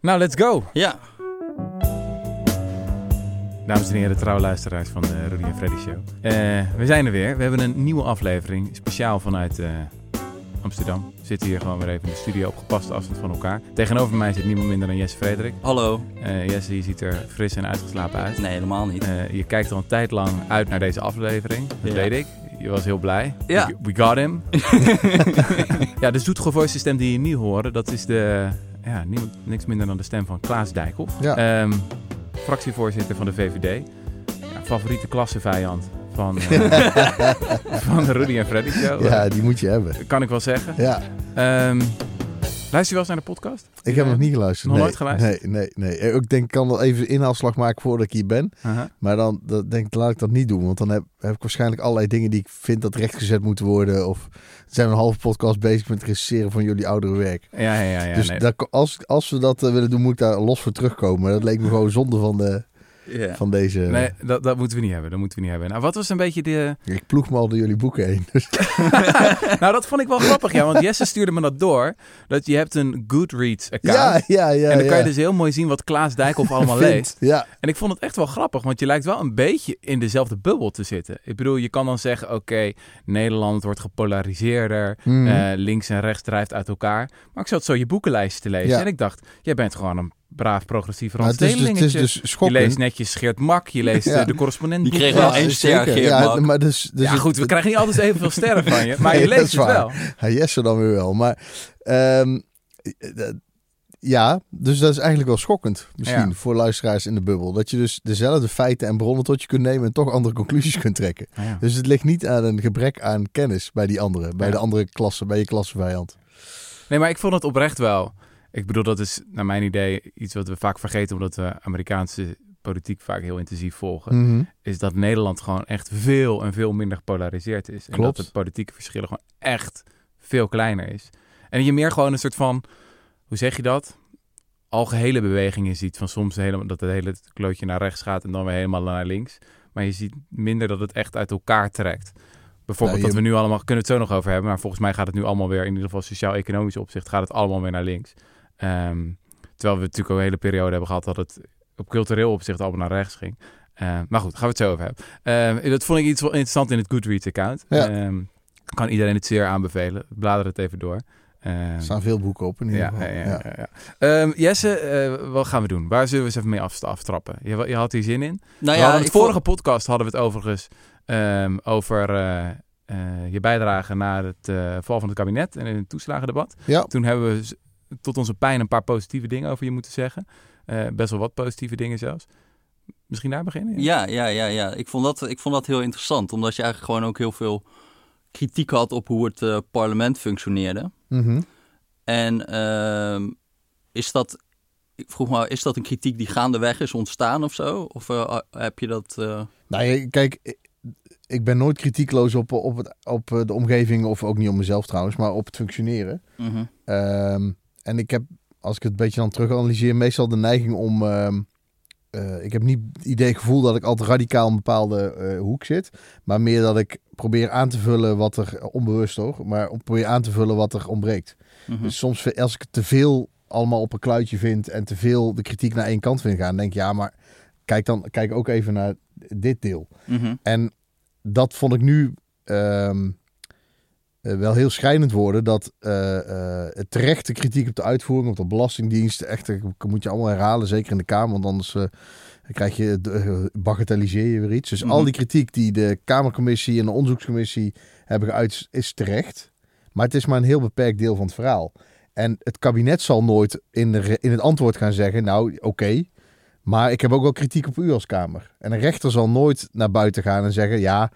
Nou, let's go. Ja. Dames en heren, trouwe luisteraars van de Rudy en Freddy Show. Eh, we zijn er weer. We hebben een nieuwe aflevering, speciaal vanuit eh, Amsterdam. We zitten hier gewoon weer even in de studio op gepaste afstand van elkaar. Tegenover mij zit niemand minder dan Jesse Frederik. Hallo. Eh, Jesse, je ziet er fris en uitgeslapen uit. Nee, helemaal niet. Eh, je kijkt al een tijd lang uit naar deze aflevering. Dat Ja. weet ik. Je was heel blij. Ja. We, we got him. ja, de zoetge voice stem die je nu horen, dat is de, ja, niemand, niks minder dan de stem van Klaas Dijkhoff. Ja. Ehm, fractievoorzitter van de VVD. Ja, favoriete klassevijand van, eh, van de Rudy en Freddy show. Ja, die moet je hebben. Kan ik wel zeggen. Ja, Ehm, luister je wel eens naar de podcast? ik heb nog niet geluisterd. Nog nee, nooit geluisterd? Nee, nee, nee. Ik denk, ik kan wel even inhaalslag maken voordat ik hier ben. Maar dan dat denk ik, laat ik dat niet doen. Want dan heb, heb ik waarschijnlijk allerlei dingen die ik vind dat rechtgezet moeten worden. Of zijn we een halve podcast bezig met het recenseren van jullie oudere werk. Ja, ja, ja. ja dus nee. daar, als, als we dat eh, willen doen, moet ik daar los voor terugkomen. Dat leek me gewoon zonde van, de, Ja. van deze... nee, dat, dat moeten we niet hebben. Dat moeten we niet hebben. Nou, wat was een beetje de... Ik ploeg me al door jullie boeken heen. Dus, nou, dat vond ik wel grappig, ja. Want Jesse stuurde me dat door. Dat je hebt een Goodreads-account. ja, ja, ja. en dan kan je dus heel mooi zien wat Klaas Dijkhoff allemaal leest. Ja, En ik vond het echt wel grappig, want je lijkt wel een beetje in dezelfde bubbel te zitten. Ik bedoel, je kan dan zeggen, oké, Nederland wordt gepolariseerder, Mhm. eh, links en rechts drijft uit elkaar. Maar ik zat zo je boekenlijst te lezen Ja. en ik dacht, jij bent gewoon een braaf progressief maar het is, dus, het is randstedelingetje. dus je schokkend. leest netjes Geert Mak, je leest Ja. eh, de correspondent. Die kreeg wel één ster. Geert ja, Mak. maar dus, dus ja, het- goed, we krijgen niet altijd evenveel sterren van je, maar Nee, je leest het waar. wel. Ja, Jesse dan weer wel. Maar ehm, eh, ja, dus dat is eigenlijk wel schokkend. Misschien Ja. voor luisteraars in de bubbel. Dat je dus dezelfde feiten en bronnen tot je kunt nemen en toch andere conclusies kunt trekken. Ja. Dus het ligt niet aan een gebrek aan kennis bij die anderen. Bij Ja. de andere klasse, bij je klassevijand. Nee, maar ik vond het oprecht wel. Ik bedoel, dat is naar mijn idee iets wat we vaak vergeten, omdat we Amerikaanse politiek vaak heel intensief volgen. Mhm. Is dat Nederland gewoon echt veel en veel minder gepolariseerd is. En dat de politieke verschillen gewoon echt veel kleiner is. En je meer gewoon een soort van, hoe zeg je dat? Algehele bewegingen ziet. Van soms helemaal, dat het hele klootje naar rechts gaat en dan weer helemaal naar links. Maar je ziet minder dat het echt uit elkaar trekt. Bijvoorbeeld Nou, je- dat we nu allemaal, kunnen het zo nog over hebben. Maar volgens mij gaat het nu allemaal weer, in ieder geval sociaal-economisch opzicht, gaat het allemaal weer naar links. Ehm, terwijl we natuurlijk ook een hele periode hebben gehad dat het op cultureel opzicht allemaal naar rechts ging. Eh, maar goed, gaan we het zo over hebben. Ehm, dat vond ik iets wel interessant in het Goodreads-account. Ja. Ehm, kan iedereen het zeer aanbevelen. Blader het even door. Ehm, Er staan veel boeken op in ieder ja, geval. ja, ja, Ja. ja, ja. Ehm, Jesse, eh, wat gaan we doen? Waar zullen we eens even mee af- aftrappen? Je, je had hier zin in. Nou ja, het vorige vond- podcast hadden we het overigens ehm, over eh, eh, je bijdrage na het eh, val van het kabinet en in het toeslagendebat. Ja. Toen hebben we tot onze pijn een paar positieve dingen over je moeten zeggen. Eh, best wel wat positieve dingen zelfs. Misschien daar beginnen? Ja, ja, ja, ja. Ik vond, dat, ik vond dat heel interessant. Omdat je eigenlijk gewoon ook heel veel kritiek had op hoe het eh, parlement functioneerde. Mhm. En ehm, is dat, ik vroeg me, is dat een kritiek die gaandeweg is ontstaan of zo? Of eh, heb je dat... eh, Nou, kijk, ik- ben nooit kritiekloos op, op, het, op de omgeving, of ook niet op mezelf trouwens, maar op het functioneren. mhm. Ehm, en ik heb, als ik het een beetje dan terug analyseer, meestal de neiging om. ehm, eh, ik heb niet het idee, het gevoel dat ik altijd radicaal een bepaalde eh, hoek zit. Maar meer dat ik probeer aan te vullen wat er onbewust hoor. Maar probeer aan te vullen wat er ontbreekt. Mhm. Dus soms als ik te veel allemaal op een kluitje vind en te veel de kritiek naar één kant vind gaan, denk ik ja, maar kijk dan kijk ook even naar dit deel. Mhm. En dat vond ik nu ehm, eh, wel heel schrijnend worden. Dat eh, eh, het terechte kritiek op de uitvoering, op de Belastingdienst, echt, eh, moet je allemaal herhalen, zeker in de Kamer, want anders eh, krijg je, eh, bagatelliseer je weer iets. Dus Mhm. al die kritiek die de Kamercommissie en de onderzoekscommissie hebben geuit, is terecht. Maar het is maar een heel beperkt deel van het verhaal. En het kabinet zal nooit in, de, in het antwoord gaan zeggen, nou oké, maar ik heb ook wel kritiek op u als Kamer. En een rechter zal nooit naar buiten gaan en zeggen, ja,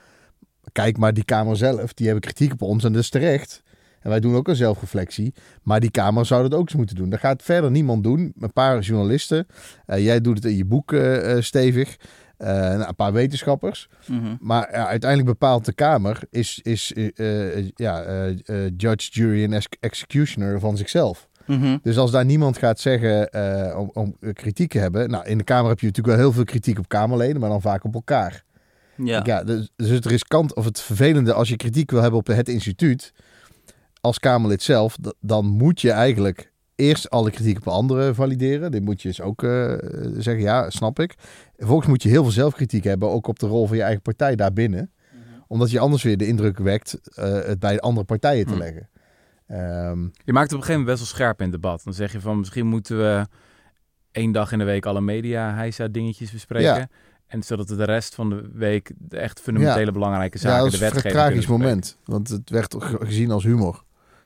kijk maar die Kamer zelf, die hebben kritiek op ons en dat is terecht. En wij doen ook een zelfreflectie. Maar die Kamer zou dat ook eens moeten doen. Dat gaat verder niemand doen. Een paar journalisten. Eh, jij doet het in je boek eh, eh, stevig. Nou, een paar wetenschappers. Mhm. Maar ja, uiteindelijk bepaalt de Kamer, is, is ja, judge, jury en ex- executioner van zichzelf. Mhm. Dus als daar niemand gaat zeggen om, om kritiek te hebben. Nou, in de Kamer heb je natuurlijk wel heel veel kritiek op Kamerleden, maar dan vaak op elkaar. Ja. Ja, dus, dus het riskant of het vervelende als je kritiek wil hebben op het instituut als Kamerlid zelf, dan moet je eigenlijk eerst alle kritiek op anderen valideren. Dit moet je dus ook eh, zeggen, ja, snap ik. Vervolgens moet je heel veel zelfkritiek hebben, ook op de rol van je eigen partij daarbinnen. Omdat je anders weer de indruk wekt eh, het bij andere partijen te Hm. leggen. Ehm, Je maakt het op een gegeven moment best wel scherp in het debat. Dan zeg je van misschien moeten we één dag in de week alle media heisa dingetjes bespreken. Ja. En zodat de rest van de week de echt fundamentele belangrijke ja, zaken, dat de is een vrij wetgeving tragisch kunnen bespreken. moment. Want het werd ge- gezien als humor.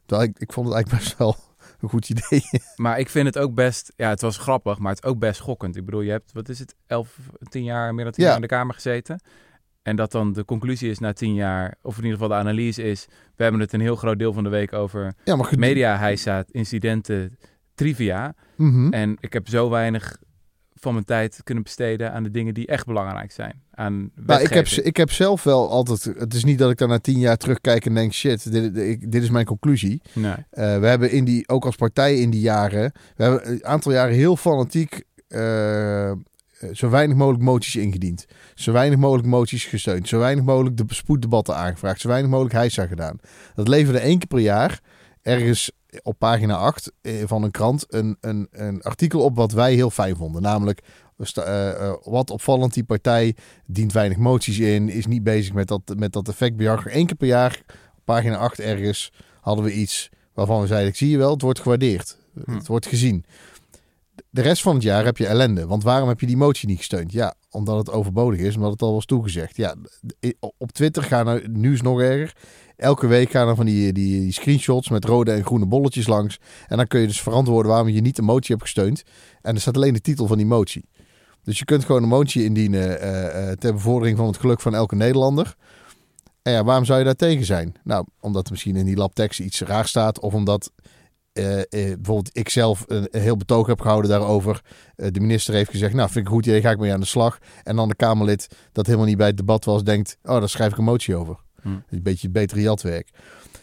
Terwijl ik, ik vond het eigenlijk best wel een goed idee. Maar ik vind het ook best, ja, het was grappig, maar het is ook best schokkend. Ik bedoel, je hebt, wat is het, elf, tien jaar, meer dan tien Ja. jaar in de Kamer gezeten. En dat dan de conclusie is na tien jaar, of in ieder geval de analyse is, we hebben het een heel groot deel van de week over ja, maar media heisa, incidenten, trivia. Mhm. En ik heb zo weinig van mijn tijd kunnen besteden aan de dingen die echt belangrijk zijn. Aan Nou, ik, heb, ik heb zelf wel altijd... Het is niet dat ik dan na tien jaar terugkijk en denk... Shit, dit, dit, dit is mijn conclusie. Nee. Eh, we hebben in die, ook als partij in die jaren... We hebben een aantal jaren heel fanatiek... eh, zo weinig mogelijk moties ingediend. Zo weinig mogelijk moties gesteund. Zo weinig mogelijk de spoeddebatten aangevraagd. Zo weinig mogelijk heisa gedaan. Dat leverde één keer per jaar ergens op pagina 8 eh, van een krant een, een, een artikel op wat wij heel fijn vonden. Namelijk, eh, eh, wat opvallend, die partij dient weinig moties in, is niet bezig met dat, met dat effectbejag. Eén keer per jaar, op pagina 8 ergens, hadden we iets waarvan we zeiden, ik zie je wel, het wordt gewaardeerd. Hm. Het wordt gezien. De rest van het jaar heb je ellende. Want waarom heb je die motie niet gesteund? Ja, omdat het overbodig is, omdat het al was toegezegd. Ja, op Twitter gaan nu is nog erger. Elke week gaan er van die, die, die screenshots met rode en groene bolletjes langs. En dan kun je dus verantwoorden waarom je niet de motie hebt gesteund. En er staat alleen de titel van die motie. Dus je kunt gewoon een motie indienen eh, eh, ter bevordering van het geluk van elke Nederlander. En ja, waarom zou je daar tegen zijn? Nou, omdat er misschien in die labtekst iets raar staat. Of omdat eh, bijvoorbeeld ik zelf een, heel betoog heb gehouden daarover. De minister heeft gezegd, nou vind ik een goed idee, ga ik mee aan de slag. En dan de Kamerlid dat helemaal niet bij het debat was, denkt, oh daar schrijf ik een motie over. Hm. Een beetje betere jatwerk.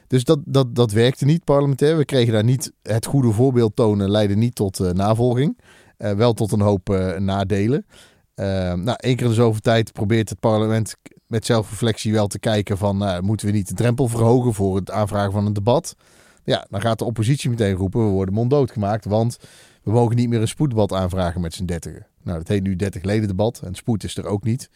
Dus dat, dat, dat werkte niet parlementair. We kregen daar niet het goede voorbeeld tonen, leidde niet tot eh, navolging. Eh, wel tot een hoop eh, nadelen. Nou, één keer in de zoveel tijd probeert het parlement met zelfreflectie wel te kijken van... moeten we niet de drempel verhogen voor het aanvragen van een debat? Ja, dan gaat de oppositie meteen roepen, we worden monddood gemaakt... want we mogen niet meer een spoeddebat aanvragen met z'n dertigen. Nou, dat heet nu 30 leden debat en spoed is er ook niet.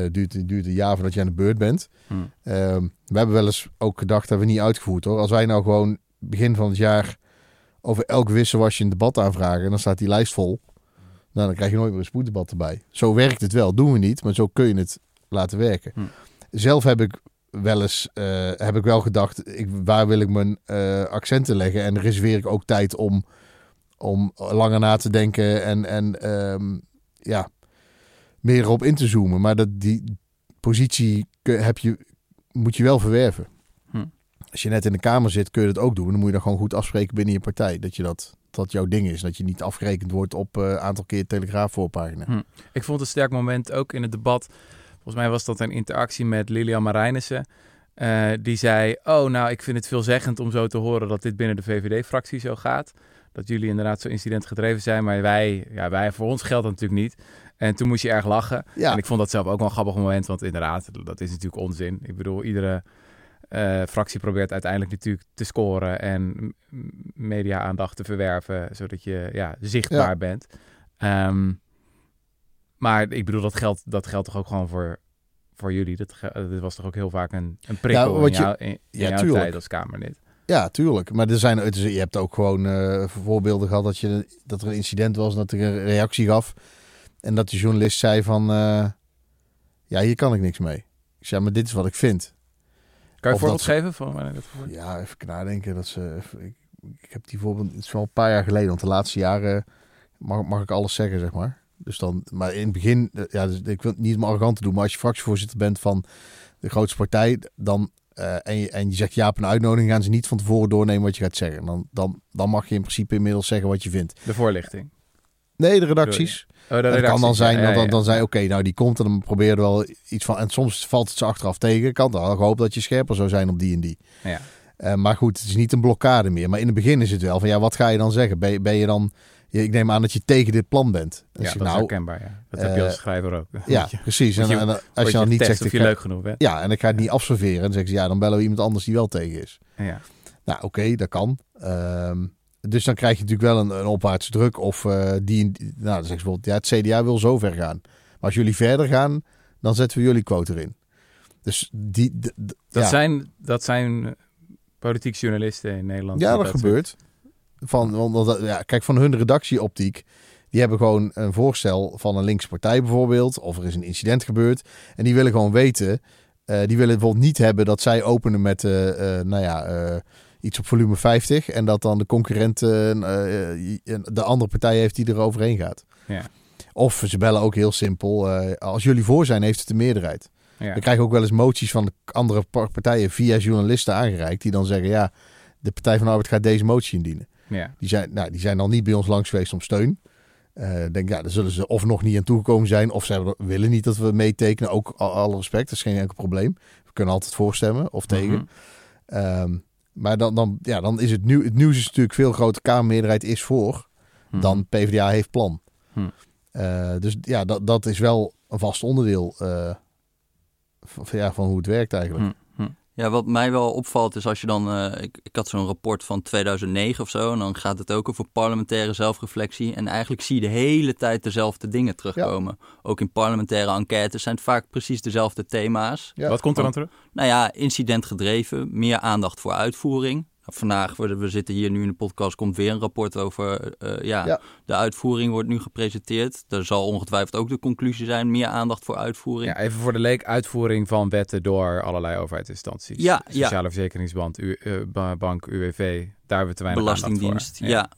Het duurt, het duurt een jaar voordat je aan de beurt bent. Hm. Ehm, we hebben wel eens ook gedacht, dat we niet uitgevoerd hoor. Als wij nou gewoon begin van het jaar over elk wisselwasje een debat aanvragen... en dan staat die lijst vol... Nou, dan krijg je nooit meer een spoeddebat erbij. Zo werkt het wel. Doen we niet, maar zo kun je het laten werken. Hm. Zelf heb ik wel eens eh, heb ik wel gedacht, ik, waar wil ik mijn eh, accenten leggen? En reserveer ik ook tijd om, om langer na te denken en, en ehm, ja, meer erop in te zoomen. Maar dat, die positie heb je, moet je wel verwerven. Hm. Als je net in de Kamer zit, kun je dat ook doen. Dan moet je dat gewoon goed afspreken binnen je partij. Dat je dat, dat jouw ding is. Dat je niet afgerekend wordt op een aantal keer Telegraaf voorpagina. Hm. Ik vond het een sterk moment ook in het debat. Volgens mij was dat een interactie met Lilian Marijnissen. Eh, die zei, oh nou, ik vind het veelzeggend om zo te horen dat dit binnen de VVD-fractie zo gaat. Dat jullie inderdaad zo incidentgedreven zijn, maar wij, ja, wij, voor ons geldt dat natuurlijk niet. En toen moest je erg lachen. Ja, En ik vond dat zelf ook wel een grappig moment, want inderdaad, dat is natuurlijk onzin. Ik bedoel, iedere eh, fractie probeert uiteindelijk natuurlijk te scoren en media-aandacht te verwerven, zodat je ja, zichtbaar Ja. bent. Ehm, maar ik bedoel, dat geldt, dat geldt toch ook gewoon voor, voor jullie? Dat, was toch ook heel vaak een, een prikkel wat in, jou, in, in Ja, jouw tuurlijk. tijd als Kamerlid. Ja, tuurlijk. Maar er zijn, het is- je hebt ook gewoon eh, voorbeelden gehad dat, je, dat er een incident was, dat er een reactie gaf. En dat de journalist zei van, eh, ja, hier kan ik niks mee. Ik zei, maar dit is wat ik vind. Kan je een voorbeeld geven van wanneer dat gebeurt? Ja, even nadenken. Dat ze, ik, ik heb die voorbeeld, het is wel een paar jaar geleden, want de laatste jaren mag, mag ik alles zeggen, zeg maar. Dus dan, maar in het begin, eh, ja, dus ik wil het niet om arrogant te doen, maar als je fractievoorzitter bent van de grootste partij, dan, eh, en, je, en je zegt ja op een uitnodiging, gaan ze niet van tevoren doornemen wat je gaat zeggen. Dan, dan, dan mag je in principe inmiddels zeggen wat je vindt. De voorlichting. Nee, de redacties. Oh, de Het kan redactie. dan zijn Ja, dat ja, dan, dan zei oké, nou die komt en dan probeer je er wel iets van. En soms valt het ze achteraf tegen. Kan dan gehoopt dat je scherper zou zijn op die en die. Ja. Eh, maar goed, het is niet een blokkade meer. Maar in het begin is het wel van ja, wat ga je dan zeggen? Ben ben je dan. Ik neem aan dat je tegen dit plan bent. Ja, dat is nou, herkenbaar. Ja. Dat heb je eh, als schrijver ook. ja, je- precies. En, word je- en, als je dan niet getest zegt. of Ik je ga, leuk genoeg bent. ja, en ik ga het niet afserveren. En dan zeggen ze ja, dan bellen we iemand anders die wel tegen is. Ja. Nou, oké, dat kan. Ehm, dus dan krijg je natuurlijk wel een, een opwaartse druk. Of eh, die, nou, dan zeggen ze bijvoorbeeld, ja, het CDA wil zo ver gaan. Maar als jullie verder gaan, dan zetten we jullie quote erin. Dus die, Dat, ja. zijn, dat zijn politiek journalisten in Nederland. Ja, die dat gebeurt. Van, want, ja, kijk, van hun redactieoptiek. Die hebben gewoon een voorstel van een linkse partij bijvoorbeeld. Of er is een incident gebeurd. En die willen gewoon weten. eh, die willen bijvoorbeeld niet hebben dat zij openen met, eh, eh, nou ja, iets op volume 50. En dat dan de concurrent de andere partij heeft die er overheen gaat. Ja. Of ze bellen ook heel simpel. als jullie voor zijn, heeft het de meerderheid. Ja. We krijgen ook wel eens moties van de andere par- partijen via journalisten aangereikt. Die dan zeggen, ja, de Partij van de Arbeid gaat deze motie indienen. Ja. Die zijn, nou, die zijn dan niet bij ons langs geweest om steun. Ik denk, ja, daar zullen ze of nog niet aan toegekomen zijn, of ze willen niet dat we meetekenen. Ook al- alle respect, dat is geen enkel probleem. We kunnen altijd voorstemmen of tegen. Mhm. Ehm, maar dan, dan, ja, dan is het, nieuw, het nieuws is natuurlijk veel groter. Kamermeerderheid is voor Mhm. dan PvdA heeft plan. Hm. Eh, dus ja, dat, dat is wel een vast onderdeel eh, van, ja, van hoe het werkt eigenlijk. Ja, wat mij wel opvalt is als je dan... eh, ik, ik had zo'n rapport van 2009 of zo. En dan gaat het ook over parlementaire zelfreflectie. En eigenlijk zie je de hele tijd dezelfde dingen terugkomen. Ook in parlementaire enquêtes zijn het vaak precies dezelfde thema's. Ja. Wat komt er dan terug? Nou ja, incidentgedreven, meer aandacht voor uitvoering. Vandaag, we, we zitten hier nu in de podcast, komt weer een rapport over... eh, ja, Ja. de uitvoering wordt nu gepresenteerd. Er zal ongetwijfeld ook de conclusie zijn, meer aandacht voor uitvoering. Ja, even voor de leek, uitvoering van wetten door allerlei overheidsinstanties. Ja, ja. Sociale Verzekeringsbank, U, eh, ba- Bank, UWV, daar hebben we te weinig aandacht Belastingdienst, voor. ja.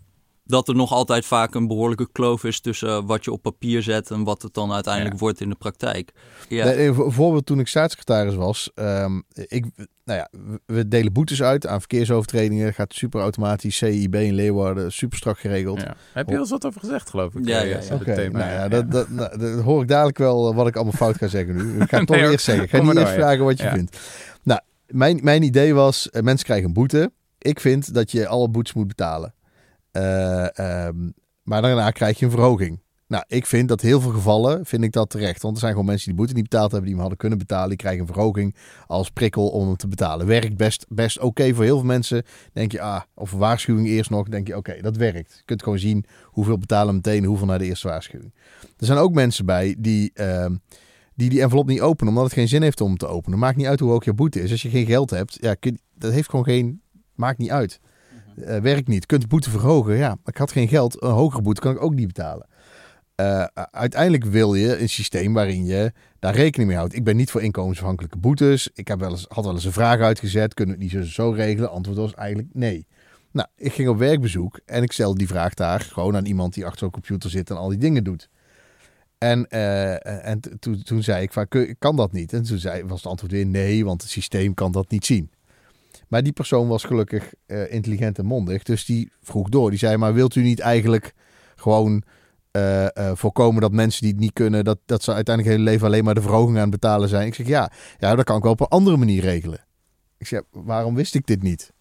Dat er nog altijd vaak een behoorlijke kloof is tussen wat je op papier zet en wat het dan uiteindelijk Ja. wordt in de praktijk. Ja, Nee, nee, voor- bijvoorbeeld toen ik staatssecretaris was, ehm, ik, nou ja, we- delen boetes uit aan verkeersovertredingen. Gaat super automatisch. CIB in Leeuwarden, super strak geregeld. Ja. Heb je er eens wat over gezegd, geloof ik? Ja, eh, ja, nou ja, ja. dat, dat, nou, dat hoor ik dadelijk wel eh, wat ik allemaal fout ga zeggen nu. Ik ga het toch Nee, eerst zeggen. Ik ga niet maar eerst door, ja. vragen wat je Ja. vindt. Nou, mijn, mijn idee was, eh, mensen krijgen een boete. Ik vind dat je alle boetes moet betalen. Eh, ehm, maar daarna krijg je een verhoging. Nou, ik vind dat heel veel gevallen, vind ik dat terecht. Want er zijn gewoon mensen die boete niet betaald hebben, die hem hadden kunnen betalen. Die krijgen een verhoging als prikkel om hem te betalen. Werkt best, best oké voor heel veel mensen. Denk je, ah, of waarschuwing eerst nog. Denk je, oké, dat werkt. Je kunt gewoon zien hoeveel betalen meteen, hoeveel naar de eerste waarschuwing. Er zijn ook mensen bij die, ehm, die die envelop niet openen, omdat het geen zin heeft om te openen. Maakt niet uit hoe hoog je boete is. Als je geen geld hebt, ja, dat heeft gewoon geen, maakt niet uit. Eh, werkt niet. Kunt de boete verhogen. Ja, ik had geen geld. Een hogere boete kan ik ook niet betalen. Eh, uiteindelijk wil je een systeem waarin je daar rekening mee houdt. Ik ben niet voor inkomensafhankelijke boetes. Ik heb wel had wel eens een vraag uitgezet. Kunnen we het niet zo, zo regelen? Antwoord was eigenlijk nee. Nou, ik ging op werkbezoek en ik stelde die vraag daar gewoon aan iemand die achter zo'n computer zit en al die dingen doet. En, eh, en toen, zei ik, van, kan dat niet? En toen zei, was het antwoord weer nee, want het systeem kan dat niet zien. Maar die persoon was gelukkig eh, intelligent en mondig. Dus die vroeg door. Die zei, maar wilt u niet eigenlijk gewoon eh, eh, voorkomen dat mensen die het niet kunnen... Dat, dat ze uiteindelijk hun leven alleen maar de verhoging aan het betalen zijn? Ik zeg, ja, ja, dat kan ik wel op een andere manier regelen. Ik zeg, waarom wist ik dit niet?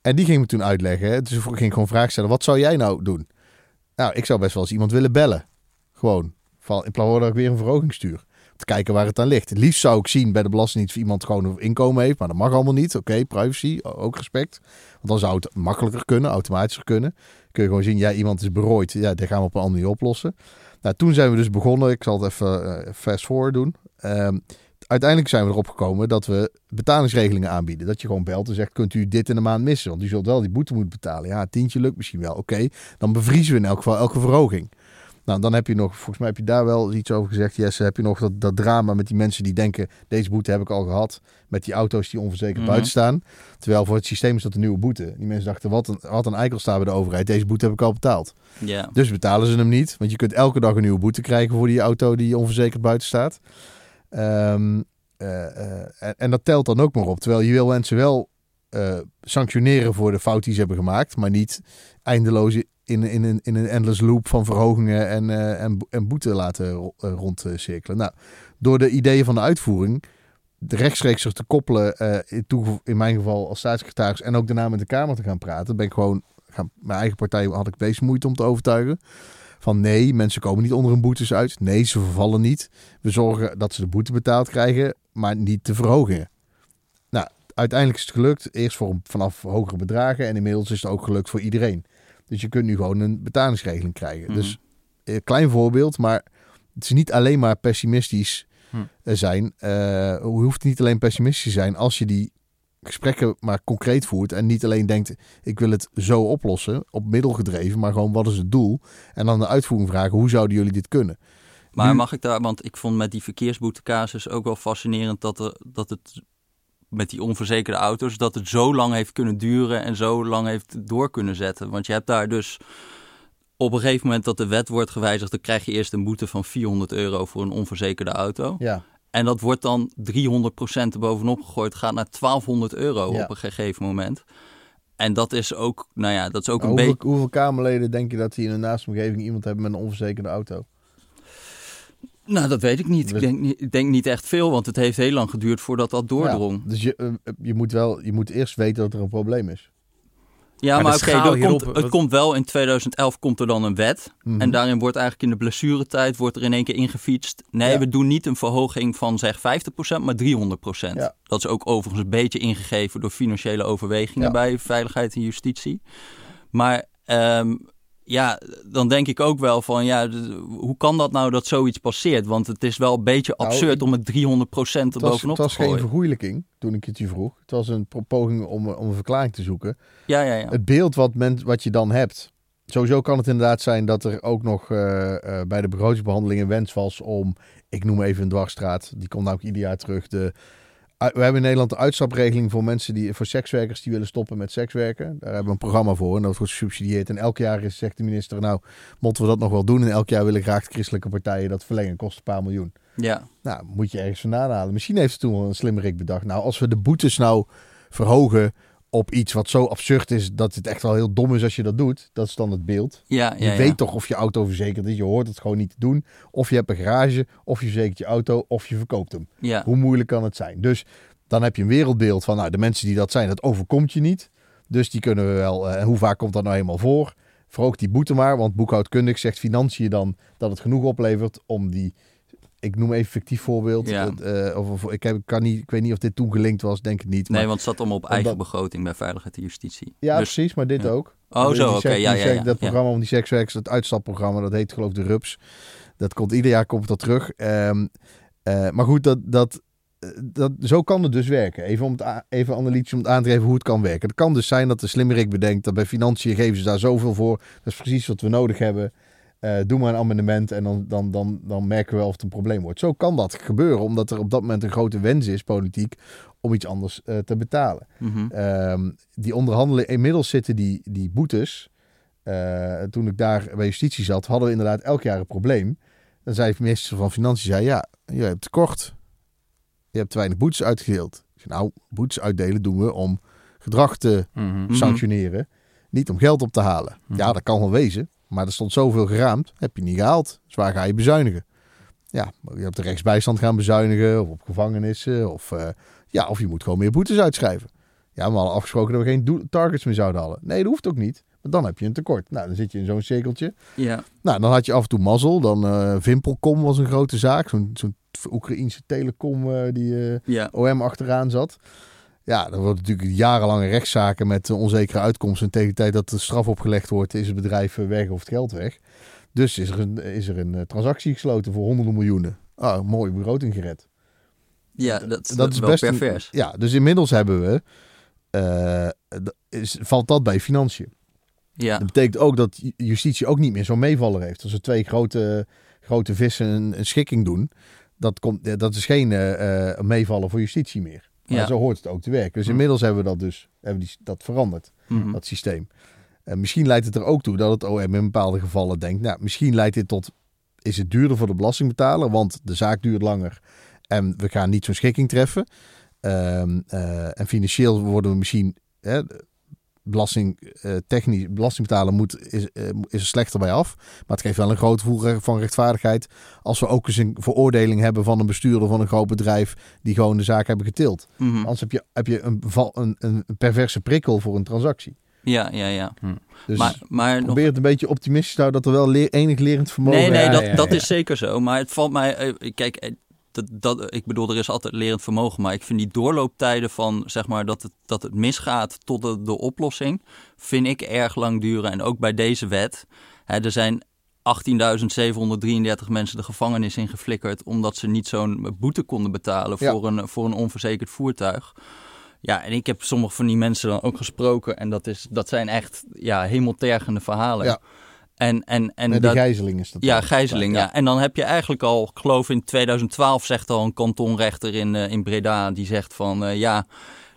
En die ging me toen uitleggen. Dus ik ging gewoon vragen stellen, wat zou jij nou doen? Nou, ik zou best wel eens iemand willen bellen. Gewoon. In plaats van dat ik weer een verhoging stuur. Kijken waar het aan ligt. Het liefst zou ik zien bij de Belastingdienst of iemand gewoon een inkomen heeft. Maar dat mag allemaal niet. Oké, privacy, ook respect. Want dan zou het makkelijker kunnen, automatischer kunnen. Kun je gewoon zien, ja, iemand is berooid. Ja, dat gaan we op een andere manier oplossen. Nou, toen zijn we dus begonnen. Ik zal het even eh, fast forward doen. Ehm, uiteindelijk zijn we erop gekomen dat we betalingsregelingen aanbieden. Dat je gewoon belt en zegt, kunt u dit in de maand missen? Want u zult wel die boete moeten betalen. Ja, tientje lukt misschien wel. Oké, dan bevriezen we in elk geval elke verhoging. Nou, dan heb je nog, volgens mij heb je daar wel iets over gezegd, Jesse. Heb je nog dat, dat drama met die mensen die denken, deze boete heb ik al gehad. Met die auto's die onverzekerd Mhm. buiten staan. Terwijl voor het systeem is dat een nieuwe boete. Die mensen dachten, wat een, wat een eikel staan bij de overheid. Deze boete heb ik al betaald. ja. Dus betalen ze hem niet. Want je kunt elke dag een nieuwe boete krijgen voor die auto die onverzekerd buiten staat. Ehm, eh, eh, en, en dat telt dan ook maar op. Terwijl je wil mensen wel eh, sanctioneren voor de fout die ze hebben gemaakt. Maar niet eindeloos in, in, in, in een endless loop van verhogingen en, eh, en, en boete laten ro- eh, rondcirkelen. Nou, door de ideeën van de uitvoering de rechtstreeks te koppelen, eh, in, in mijn geval als staatssecretaris en ook daarna met de Kamer te gaan praten, ben ik gewoon, gaan, mijn eigen partij had ik deze moeite om te overtuigen. Van nee, mensen komen niet onder hun boetes uit. Nee, ze vervallen niet. We zorgen dat ze de boete betaald krijgen, maar niet de verhogingen. Nou, uiteindelijk is het gelukt. Eerst voor, vanaf hogere bedragen en inmiddels is het ook gelukt voor iedereen. Dus je kunt nu gewoon een betalingsregeling krijgen. Mhm. Dus een klein voorbeeld, maar het is niet alleen maar pessimistisch eh, zijn. Eh, je hoeft niet alleen pessimistisch te zijn als je die gesprekken maar concreet voert en niet alleen denkt ik wil het zo oplossen, op middel gedreven, maar gewoon wat is het doel? En dan de uitvoering vragen, hoe zouden jullie dit kunnen? Maar Nu- mag ik daar, want ik vond met die verkeersboetecasus ook wel fascinerend dat, er, dat het met die onverzekerde auto's, dat het zo lang heeft kunnen duren en zo lang heeft door kunnen zetten. Want je hebt daar dus op een gegeven moment dat de wet wordt gewijzigd, dan krijg je eerst een boete van 400 euro voor een onverzekerde auto. Ja, En dat wordt dan 300% erbovenop gegooid, gaat naar 1200 euro Ja. op een gegeven moment. En dat is ook, nou ja, dat is ook een beetje... hoeveel Kamerleden denk je dat die in de naaste omgeving iemand hebben met een onverzekerde auto? Nou, dat weet ik niet. Ik denk, niet- ik denk niet echt veel, want het heeft heel lang geduurd voordat dat doordrong. Ja, dus je, eh, je, moet wel, je moet eerst weten dat er een probleem is. Ja, Maar oké, er hierop, komt, het wat- komt wel in 2011 komt er dan een wet. Mhm. En daarin wordt eigenlijk in de blessuretijd wordt er in één keer ingefietst. Nee, Ja. we doen niet een verhoging van zeg 50%, maar 300%. Ja. Dat is ook overigens een beetje ingegeven door financiële overwegingen Ja. bij veiligheid en justitie. Maar ehm, ja, dan denk ik ook wel van ja, hoe kan dat nou dat zoiets passeert? Want het is wel een beetje Nou, absurd om het 300% er Het was, bovenop het was te gooien. geen vergoeilijking toen ik het je vroeg. Het was een poging om, om een verklaring te zoeken. Ja, ja, ja. Het beeld wat, men, wat je dan hebt. Sowieso kan het inderdaad zijn dat er ook nog eh, eh, bij de begrotingsbehandeling een wens was om, ik noem even een dwarsstraat, die komt namelijk ieder jaar terug. De, u- we hebben in Nederland de uitstapregeling voor mensen die, voor sekswerkers die willen stoppen met sekswerken. Daar hebben we een programma voor en dat wordt gesubsidieerd. En elk jaar is, zegt de minister, nou, moeten we dat nog wel doen? En elk jaar willen graag de christelijke partijen dat verlengen, kost een paar miljoen. ja. Nou, moet je ergens vandaan halen. Misschien heeft ze toen wel een slimmerik bedacht. Nou, als we de boetes nou verhogen op iets wat zo absurd is dat het echt wel heel dom is als je dat doet. Dat is dan het beeld. Ja, Je ja. weet toch of je auto verzekerd is. Je hoort het gewoon niet te doen. Of je hebt een garage, of je verzekert je auto, of je verkoopt hem. ja. Hoe moeilijk kan het zijn? Dus dan heb je een wereldbeeld van, nou, de mensen die dat zijn, dat overkomt je niet. Dus die kunnen we wel. eh, En hoe vaak komt dat nou helemaal voor? Verhoog die boete maar, want boekhoudkundig zegt financiën dan dat het genoeg oplevert om die. Ik noem even fictief voorbeeld. Ja. eh, of, of- ik, heb, kan niet, ik weet niet of dit toen gelinkt was, denk ik niet. Nee, maar- want het zat allemaal op eigen Omdat- begroting bij Veiligheid en Justitie. ja, Dus- precies, maar dit ja. ook. Oh, zo, oké. Ja, ja. Dat programma om die sekswerkers, dat uitstapprogramma, dat heet geloof ik de RUPS. Dat komt ieder jaar komt dat terug. Ehm, eh, maar goed, dat, dat, eh, dat, zo kan het dus werken. Even, om het even analytisch om het aan te geven hoe het kan werken. Het kan dus zijn dat de slimmerik bedenkt dat bij financiën geven ze daar zoveel voor. Dat is precies wat we nodig hebben. Eh, doe maar een amendement en dan, dan, dan, dan merken we wel of het een probleem wordt. Zo kan dat gebeuren, omdat er op dat moment een grote wens is, politiek, om iets anders eh, te betalen. Mhm. Ehm, die onderhandelen, inmiddels zitten die, die boetes. eh, toen ik daar bij justitie zat, hadden we inderdaad elk jaar een probleem. Dan zei de minister van Financiën, zei, ja, je hebt tekort. Je hebt te weinig boetes uitgedeeld. Ik zei, nou, boetes uitdelen doen we om gedrag te. Mhm. sanctioneren. Niet om geld op te halen. Mhm. Ja, dat kan wel wezen. Maar er stond zoveel geraamd, heb je niet gehaald. Dus waar ga je bezuinigen? Ja, je hebt de rechtsbijstand gaan bezuinigen, of op gevangenissen, of, eh, ja, of je moet gewoon meer boetes uitschrijven. Ja, we hadden afgesproken dat we geen targets meer zouden halen. Nee, dat hoeft ook niet. Want dan heb je een tekort. Nou, dan zit je in zo'n cirkeltje. Ja. Nou, dan had je af en toe mazzel. Dan eh Vimpelcom was een grote zaak. Zo'n zo'n Oekraïense telecom eh, die Ja. OM achteraan zat. Ja, dan wordt natuurlijk jarenlange rechtszaken met eh, onzekere uitkomsten. En tegen de tijd dat de straf opgelegd wordt, is het bedrijf eh, weg of het geld weg. Dus is er een, is er een eh, transactie gesloten voor honderden miljoenen. Ah, mooie begroting gered. ja, dat, Dat is wel best een- pervers. ja, dus inmiddels hebben we. is, valt dat bij financiën. Ja. Dat betekent ook dat ju- justitie ook niet meer zo'n meevaller heeft. Als er twee grote, grote vissen een, een schikking doen, dat, komt, dat is geen meevaller voor justitie meer. Maar Ja. zo hoort het ook te werken. Dus Hm. inmiddels hebben we dat dus hebben die, dat veranderd, Mhm. dat systeem. En misschien leidt het er ook toe dat het OM in bepaalde gevallen denkt, nou, misschien leidt dit tot, is het duurder voor de belastingbetaler, want de zaak duurt langer en we gaan niet zo'n schikking treffen. Ehm, eh, en financieel worden we misschien, hè, belasting, eh, technisch, belastingbetaler moet, is, eh, is er slechter bij af. Maar het geeft wel een groot gevoel van rechtvaardigheid als we ook eens een veroordeling hebben van een bestuurder van een groot bedrijf die gewoon de zaak hebben getild. Mhm. Anders heb je, heb je een, een, een perverse prikkel voor een transactie. Ja, ja, ja. Dus maar maar nog... probeer het een beetje optimistisch te houden dat er wel leer, enig lerend vermogen Nee, nee, Ja, dat, ja, dat ja. is zeker zo. Maar het valt mij... eh, Kijk, dat, dat, ik bedoel, er is altijd lerend vermogen. Maar ik vind die doorlooptijden van, zeg maar, dat het, dat het misgaat tot de, de oplossing, vind ik erg lang duren. En ook bij deze wet. Hè, er zijn 18.733 mensen de gevangenis in geflikkerd omdat ze niet zo'n boete konden betalen Ja. voor, een, voor een onverzekerd voertuig. Ja, en ik heb sommige van die mensen dan ook gesproken en dat, is, dat zijn echt ja, hemeltergende verhalen. Ja. En, en, en Nee, die dat, gijzeling is dat. ja, gijzeling, ja. En dan heb je eigenlijk al, ik geloof in 2012 zegt al een kantonrechter in, eh, in Breda, die zegt van eh, ja,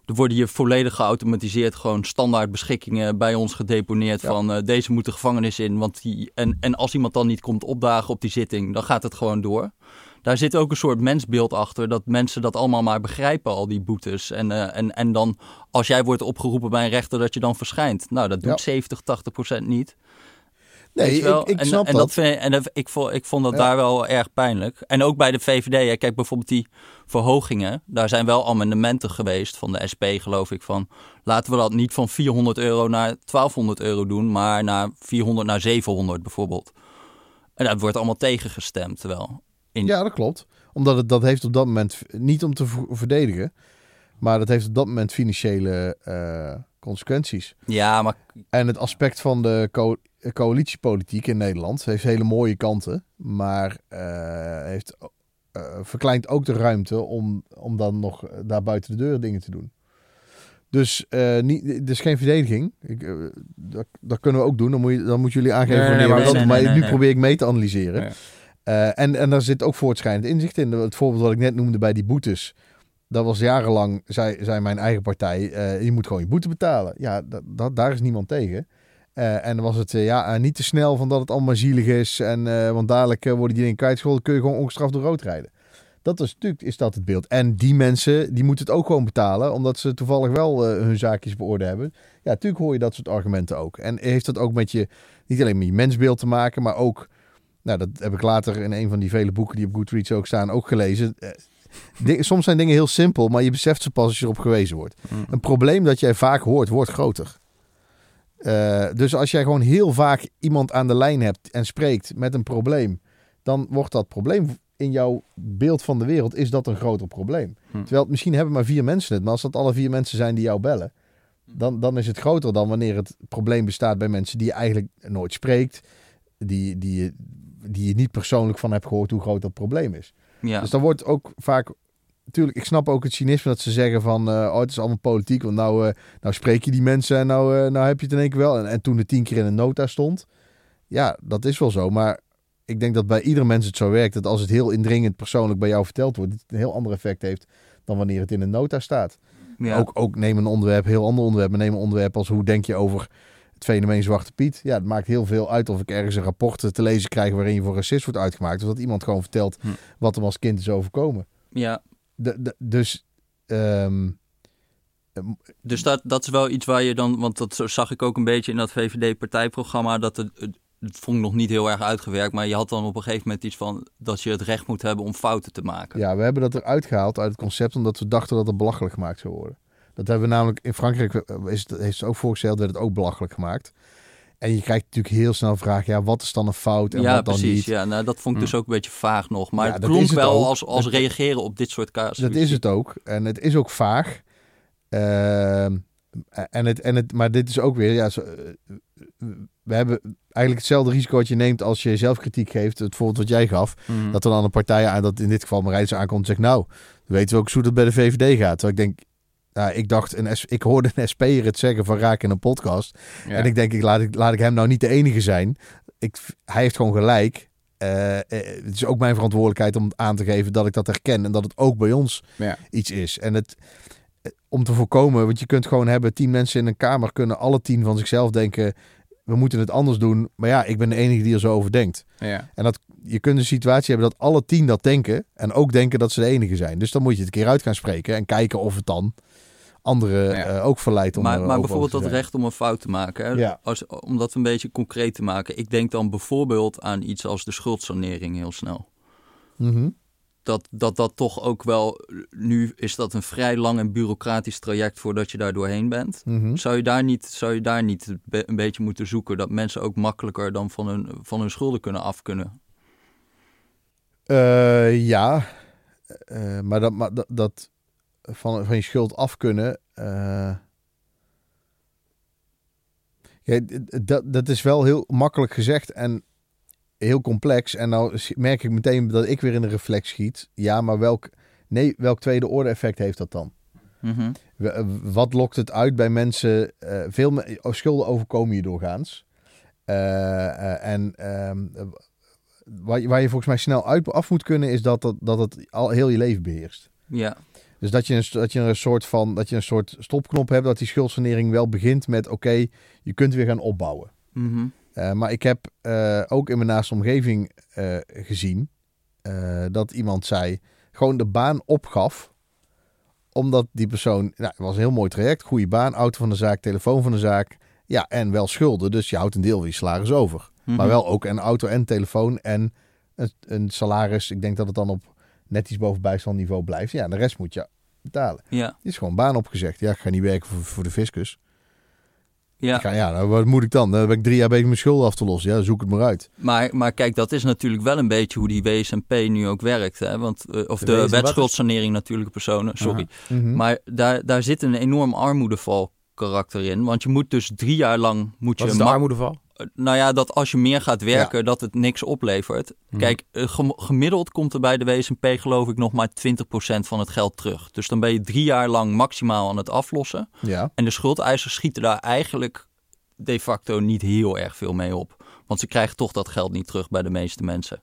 er worden hier volledig geautomatiseerd gewoon standaard beschikkingen bij ons gedeponeerd Ja. van eh, deze moet de gevangenis in. Want die, en, en als iemand dan niet komt opdagen op die zitting, dan gaat het gewoon door. Daar zit ook een soort mensbeeld achter, dat mensen dat allemaal maar begrijpen, al die boetes. En, en, en dan, als jij wordt opgeroepen bij een rechter, dat je dan verschijnt. Nou, dat doet Ja. 70, 80 procent niet. Nee, wel? ik, ik en, snap en dat. dat. vind, en dat, ik, vond, ik vond dat Ja. daar wel erg pijnlijk. En ook bij de VVD. Hè. Kijk, bijvoorbeeld die verhogingen. Daar zijn wel amendementen geweest van de SP, geloof ik. Van laten we dat niet van 400 euro naar 1200 euro doen. Maar naar 400 naar 700 bijvoorbeeld. En dat wordt allemaal tegengestemd. In, Ja, dat klopt. Omdat het dat heeft op dat moment, niet om te verdedigen, maar dat heeft op dat moment financiële eh, consequenties. ja, maar En het aspect van de co- coalitiepolitiek in Nederland heeft hele mooie kanten, maar eh, heeft, eh, verkleint ook de ruimte om, om dan nog eh, daar buiten de deur dingen te doen. Dus eh niet, dus geen verdediging. Ik, eh, dat, dat kunnen we ook doen. Dan moet, je, dan moeten jullie aangeven Nee, nee, maar- dat nee, doen. nee, Maar nee, nu nee. probeer ik mee te analyseren. Ja. Eh, en, en daar zit ook voortschrijdend inzicht in. Het voorbeeld wat ik net noemde bij die boetes. Dat was jarenlang, zei, mijn eigen partij, eh, je moet gewoon je boete betalen. Ja, dat, daar is niemand tegen. Eh, en was het eh, ja, niet te snel van dat het allemaal zielig is. En, want dadelijk worden die dingen kwijtgescholden, kun je gewoon ongestraft door rood rijden. Dat is natuurlijk is dat het beeld. En die mensen, die moeten het ook gewoon betalen, omdat ze toevallig wel hun zaakjes op orde hebben. Ja, natuurlijk hoor je dat soort argumenten ook. En heeft dat ook met je, niet alleen met je mensbeeld te maken, maar ook nou, dat heb ik later in een van die vele boeken die op Goodreads ook staan ook gelezen. Soms zijn dingen heel simpel, maar je beseft ze pas als je erop gewezen wordt. Mm. Een probleem dat jij vaak hoort, wordt groter. Eh, dus als jij gewoon heel vaak iemand aan de lijn hebt en spreekt met een probleem, dan wordt dat probleem in jouw beeld van de wereld, is dat een groter probleem. Hm. Terwijl het misschien hebben maar vier mensen het, maar als dat alle vier mensen zijn die jou bellen, dan, dan is het groter dan wanneer het probleem bestaat bij mensen die je eigenlijk nooit spreekt, die, die, die je niet persoonlijk van hebt gehoord hoe groot dat probleem is. Ja. Dus dan wordt ook vaak. Tuurlijk, ik snap ook het cynisme dat ze zeggen van... eh, oh, het is allemaal politiek, want nou, eh, nou spreek je die mensen en nou, eh, nou heb je het in één keer wel. En, en toen het tien keer in een nota stond. Ja, dat is wel zo. Maar ik denk dat bij iedere mens het zo werkt... dat als het heel indringend persoonlijk bij jou verteld wordt... het een heel ander effect heeft dan wanneer het in een nota staat. ja. Ook, ook neem een onderwerp, heel ander onderwerp... maar neem een onderwerp als hoe denk je over het fenomeen Zwarte Piet. Ja, het maakt heel veel uit of ik ergens een rapport te lezen krijg... waarin je voor racist wordt uitgemaakt. Of dat iemand gewoon vertelt Hm. wat hem als kind is overkomen. ja. De, de- dus ehm, Dus dat, dat is wel iets waar je dan, want dat zag ik ook een beetje in dat VVD-partijprogramma, dat het, het, het vond ik nog niet heel erg uitgewerkt, maar je had dan op een gegeven moment iets van dat je het recht moet hebben om fouten te maken. ja, we hebben dat eruit gehaald uit het concept omdat we dachten dat het belachelijk gemaakt zou worden. Dat hebben we namelijk in Frankrijk eh, is het, heeft het ook voorgesteld werd het ook belachelijk gemaakt. En je krijgt natuurlijk heel snel de vraag, ja, wat is dan een fout en ja, wat dan precies. niet? Ja, nou, dat vond ik dus ook een beetje vaag nog. Maar Ja, het klonk wel ook. als, als Dat- reageren op dit soort casussen. Dat is het ook. En het is ook vaag. Ehm, en het, en het, maar dit is ook weer, ja, eh, we hebben eigenlijk hetzelfde risico wat je neemt als je zelfkritiek geeft. Het voorbeeld wat jij gaf. Mm. Dat er dan een partij aan, dat in dit geval Marijs aankomt en zegt, nou, we weten we ook zo dat bij de VVD gaat. Terwijl ik denk, nou, ik dacht, een S, ik hoorde een SP'er het zeggen van Raak in een podcast. Ja. En ik denk, ik, laat, ik, laat ik hem nou niet de enige zijn. Ik, hij heeft gewoon gelijk. Eh, eh, het is ook mijn verantwoordelijkheid om aan te geven dat ik dat herken. En dat het ook bij ons Ja. iets is. En het, eh, om te voorkomen, want je kunt gewoon hebben, tien mensen in een kamer kunnen alle tien van zichzelf denken, we moeten het anders doen. Maar ja, ik ben de enige die er zo over denkt. Ja. En dat, je kunt een situatie hebben dat alle tien dat denken en ook denken dat ze de enige zijn. Dus dan moet je het een keer uit gaan spreken en kijken of het dan anderen Ja. eh, ook verleidt om maar maar bijvoorbeeld dat recht om een fout te maken. Hè? Ja. Als, om dat een beetje concreet te maken. Ik denk dan bijvoorbeeld aan iets als de schuldsanering heel snel. Mhm. dat, dat dat toch ook wel. Nu is dat een vrij lang en bureaucratisch traject voordat je daar doorheen bent. Mhm. Zou je daar niet, zou je daar niet een beetje moeten zoeken dat mensen ook makkelijker dan van hun, van hun schulden kunnen af kunnen? Eh, ja, eh, maar dat, maar dat, dat van, van je schuld af kunnen. eh, ja, dat, dat is wel heel makkelijk gezegd en heel complex. En nou merk ik meteen dat ik weer in de reflex schiet. Ja, maar welk, nee, welk tweede orde effect heeft dat dan? Mhm. Wat lokt het uit bij mensen? eh, veel me- oh, schulden overkomen je doorgaans. Eh, en ehm, eh, waar, je- waar je volgens mij snel uit af moet kunnen, is dat, dat, dat het al heel je leven beheerst. Ja. Dus dat je, een, dat je een soort van dat je een soort stopknop hebt, dat die schuldsanering wel begint met oké, je kunt weer gaan opbouwen. Mhm. Eh, maar ik heb eh, ook in mijn naaste omgeving eh, gezien dat iemand zei, gewoon de baan opgaf. Omdat die persoon, nou, het was een heel mooi traject, goede baan, auto van de zaak, telefoon van de zaak. Ja, en wel schulden, dus je houdt een deel van je salaris over. Mhm. Maar wel ook een auto en telefoon en een, een salaris. Ik denk dat het dan op net iets boven bijstandniveau blijft. Ja, de rest moet je betalen. Ja. Die is gewoon baan opgezegd. Ja, ik ga niet werken voor, voor de fiscus. Ja. Ik ga, ja, nou, wat moet ik dan? Dan ben ik drie jaar bezig mijn schulden af te lossen. Ja, zoek het maar uit. Maar, maar kijk, dat is natuurlijk wel een beetje hoe die WSMP nu ook werkt. Hè? Want, eh, of De de, wetschuldsanering natuurlijke personen, sorry. Mhm. Maar daar, daar zit een enorm armoedeval karakter in. Want je moet dus drie jaar lang... Moet Wat je is de armoedeval? Nou ja, dat als je meer gaat werken, dat het niks oplevert. Mhm. Kijk, eh, gem- gemiddeld komt er bij de WSMP geloof ik nog maar 20% van het geld terug. Dus dan ben je drie jaar lang maximaal aan het aflossen. Ja. En de schuldeisers schieten daar eigenlijk de facto niet heel erg veel mee op. Want ze krijgen toch dat geld niet terug bij de meeste mensen.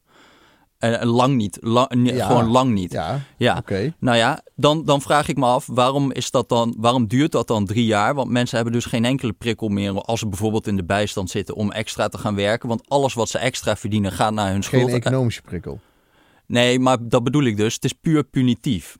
En, en lang niet. Lang, nee, Ja. Gewoon lang niet. Ja, Ja. oké. Nou ja, dan, dan vraag ik me af, waarom, is dat dan, waarom duurt dat dan drie jaar? Want mensen hebben dus geen enkele prikkel meer als ze bijvoorbeeld in de bijstand zitten om extra te gaan werken. Want alles wat ze extra verdienen gaat naar hun Geen schuld. economische prikkel. Nee, maar dat bedoel ik dus. Het is puur punitief.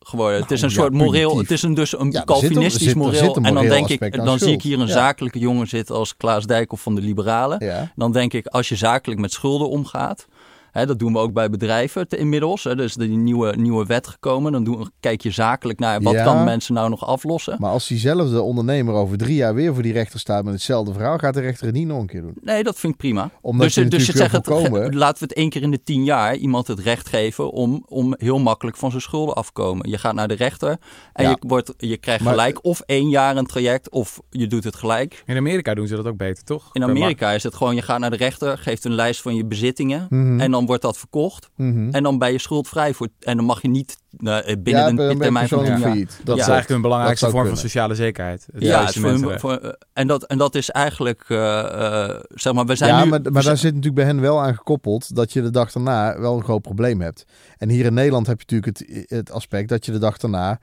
Geworden. het is een Nou, ja, soort moreel, het is een, dus een Ja, Calvinistisch moreel. een en dan denk ik, dan zie ik hier een Ja. zakelijke jongen zitten als Klaas Dijkhoff van de Liberalen. Ja. Dan denk ik, als je zakelijk met schulden omgaat, hè, dat doen we ook bij bedrijven te- inmiddels. Hè, dus die nieuwe, nieuwe wet gekomen, dan doen, kijk je zakelijk naar wat Ja. kan mensen nou nog aflossen. Maar als diezelfde ondernemer over drie jaar weer voor die rechter staat met hetzelfde verhaal, gaat de rechter het niet nog een keer doen. Nee, dat vind ik prima. Omdat dus je dus je zegt, het, laten we het één keer in de tien jaar iemand het recht geven om, om heel makkelijk van zijn schulden af te komen. Je gaat naar de rechter en Ja. je, wordt, je krijgt Maar- gelijk of één jaar een traject of je doet het gelijk. In Amerika doen ze dat ook beter, toch? In Amerika is het gewoon, je gaat naar de rechter, geeft een lijst van je bezittingen Mhm. en dan wordt dat verkocht. Mhm. En dan ben je schuldvrij voor, en dan mag je niet eh, binnen ja, een termijn van failliet. Dat Ja. is eigenlijk hun belangrijkste vorm van sociale zekerheid. Het Ja, voor, voor, eh, en, dat, en dat is eigenlijk, eh, eh, zeg maar, we zijn ja, nu... maar, maar daar zit natuurlijk bij hen wel aan gekoppeld dat je de dag daarna wel een groot probleem hebt. En hier in Nederland heb je natuurlijk het, het aspect dat je de dag daarna,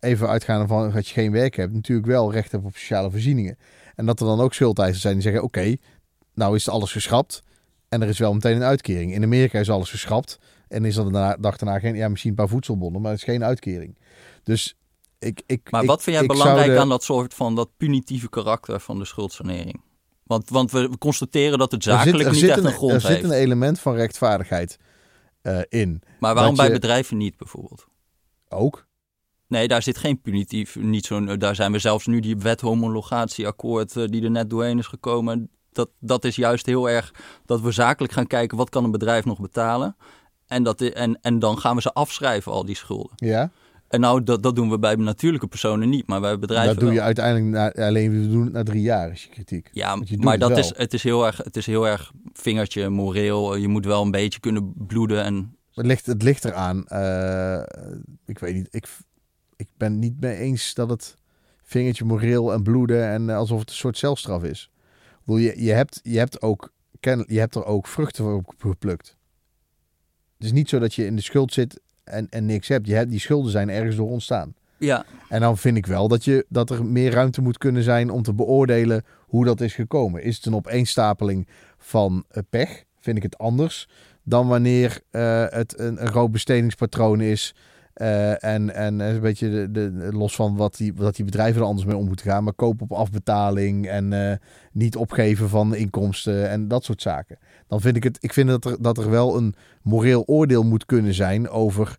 even uitgaande van dat je geen werk hebt, natuurlijk wel recht hebt op sociale voorzieningen. En dat er dan ook schuldeisers zijn die zeggen, oké, nou is alles geschrapt en er is wel meteen een uitkering. In Amerika is alles geschrapt en is er de dag daarna geen, ja misschien een paar voedselbonnen, maar het is geen uitkering. Dus ik... ik Maar ik- wat vind jij belangrijk de- aan dat soort van dat punitieve karakter van de schuldsanering? Want, want we constateren dat het er zit- zakelijk er niet echt een, een grond Er zit heeft. een element van rechtvaardigheid eh, in. maar waarom bij je- bedrijven niet bijvoorbeeld? Ook. Nee, daar zit geen punitief, niet zo'n, daar zijn we zelfs nu die wet homologatieakkoord eh, die er net doorheen is gekomen. Dat, dat is juist heel erg dat we zakelijk gaan kijken wat kan een bedrijf nog betalen. En, dat, en, en dan gaan we ze afschrijven, al die schulden. Ja. En nou, dat, dat doen we bij natuurlijke personen niet, maar bij bedrijven Dat doe je wel. uiteindelijk na, alleen we doen het na drie jaar, is je kritiek. Ja, je maar het dat wel. is, het, is heel erg, het is heel erg vingertje moreel. Je moet wel een beetje kunnen bloeden. En, Het ligt, het ligt eraan. eh, ik weet niet. Ik, ik ben niet mee eens dat het vingertje moreel en bloeden en eh, alsof het een soort zelfstraf is. Bedoel, je, je, hebt, je, hebt ook, je hebt er ook vruchten voor geplukt. Het is niet zo dat je in de schuld zit en, en niks hebt. Je hebt. Die schulden zijn ergens door ontstaan. ja, En dan vind ik wel dat, je, dat er meer ruimte moet kunnen zijn om te beoordelen hoe dat is gekomen. Is het een opeenstapeling van eh, pech? Vind ik het anders dan wanneer eh, het een, een groot bestedingspatroon is. Eh, en, en een beetje de, los van wat die, wat die bedrijven er anders mee om moeten gaan. Maar koop op afbetaling en eh, niet opgeven van inkomsten en dat soort zaken. Dan vind ik het, ik vind dat er, dat er wel een moreel oordeel moet kunnen zijn over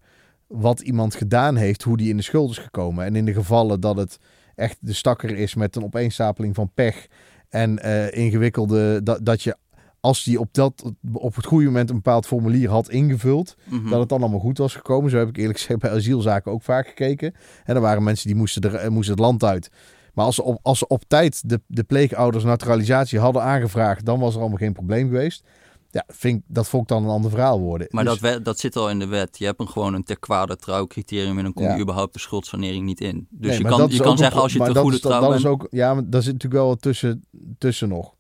wat iemand gedaan heeft, hoe die in de schuld is gekomen. En in de gevallen dat het echt de stakker is met een opeenstapeling van pech en eh, ingewikkelde, dat, dat je als die op, dat, op het goede moment een bepaald formulier had ingevuld, Mhm. dat het dan allemaal goed was gekomen. Zo heb ik eerlijk gezegd bij asielzaken ook vaak gekeken. En er waren mensen die moesten, er, eh, moesten het land uit. Maar als ze op, als ze op tijd de, de pleegouders naturalisatie hadden aangevraagd, dan was er allemaal geen probleem geweest. Ja, vind, ik- dat vond ik dan een ander verhaal worden. Maar Dus- dat, wet- dat zit al in de wet. Je hebt een, gewoon een ter kwade trouwcriterium en dan kom je Ja. überhaupt de schuldsanering niet in. Dus Nee, je kan, je kan zeggen als je te dat goede dat, trouw dat bent. is ook, ja, maar daar zit natuurlijk wel wat tussen, tussen nog.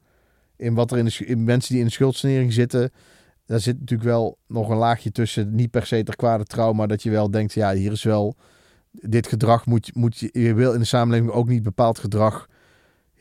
In wat er in de in mensen die in de schuldsanering zitten, daar zit natuurlijk wel nog een laagje tussen. Niet per se ter kwade trouw, maar dat je wel denkt, ja, hier is wel dit gedrag moet, moet je, je wil in de samenleving ook niet bepaald gedrag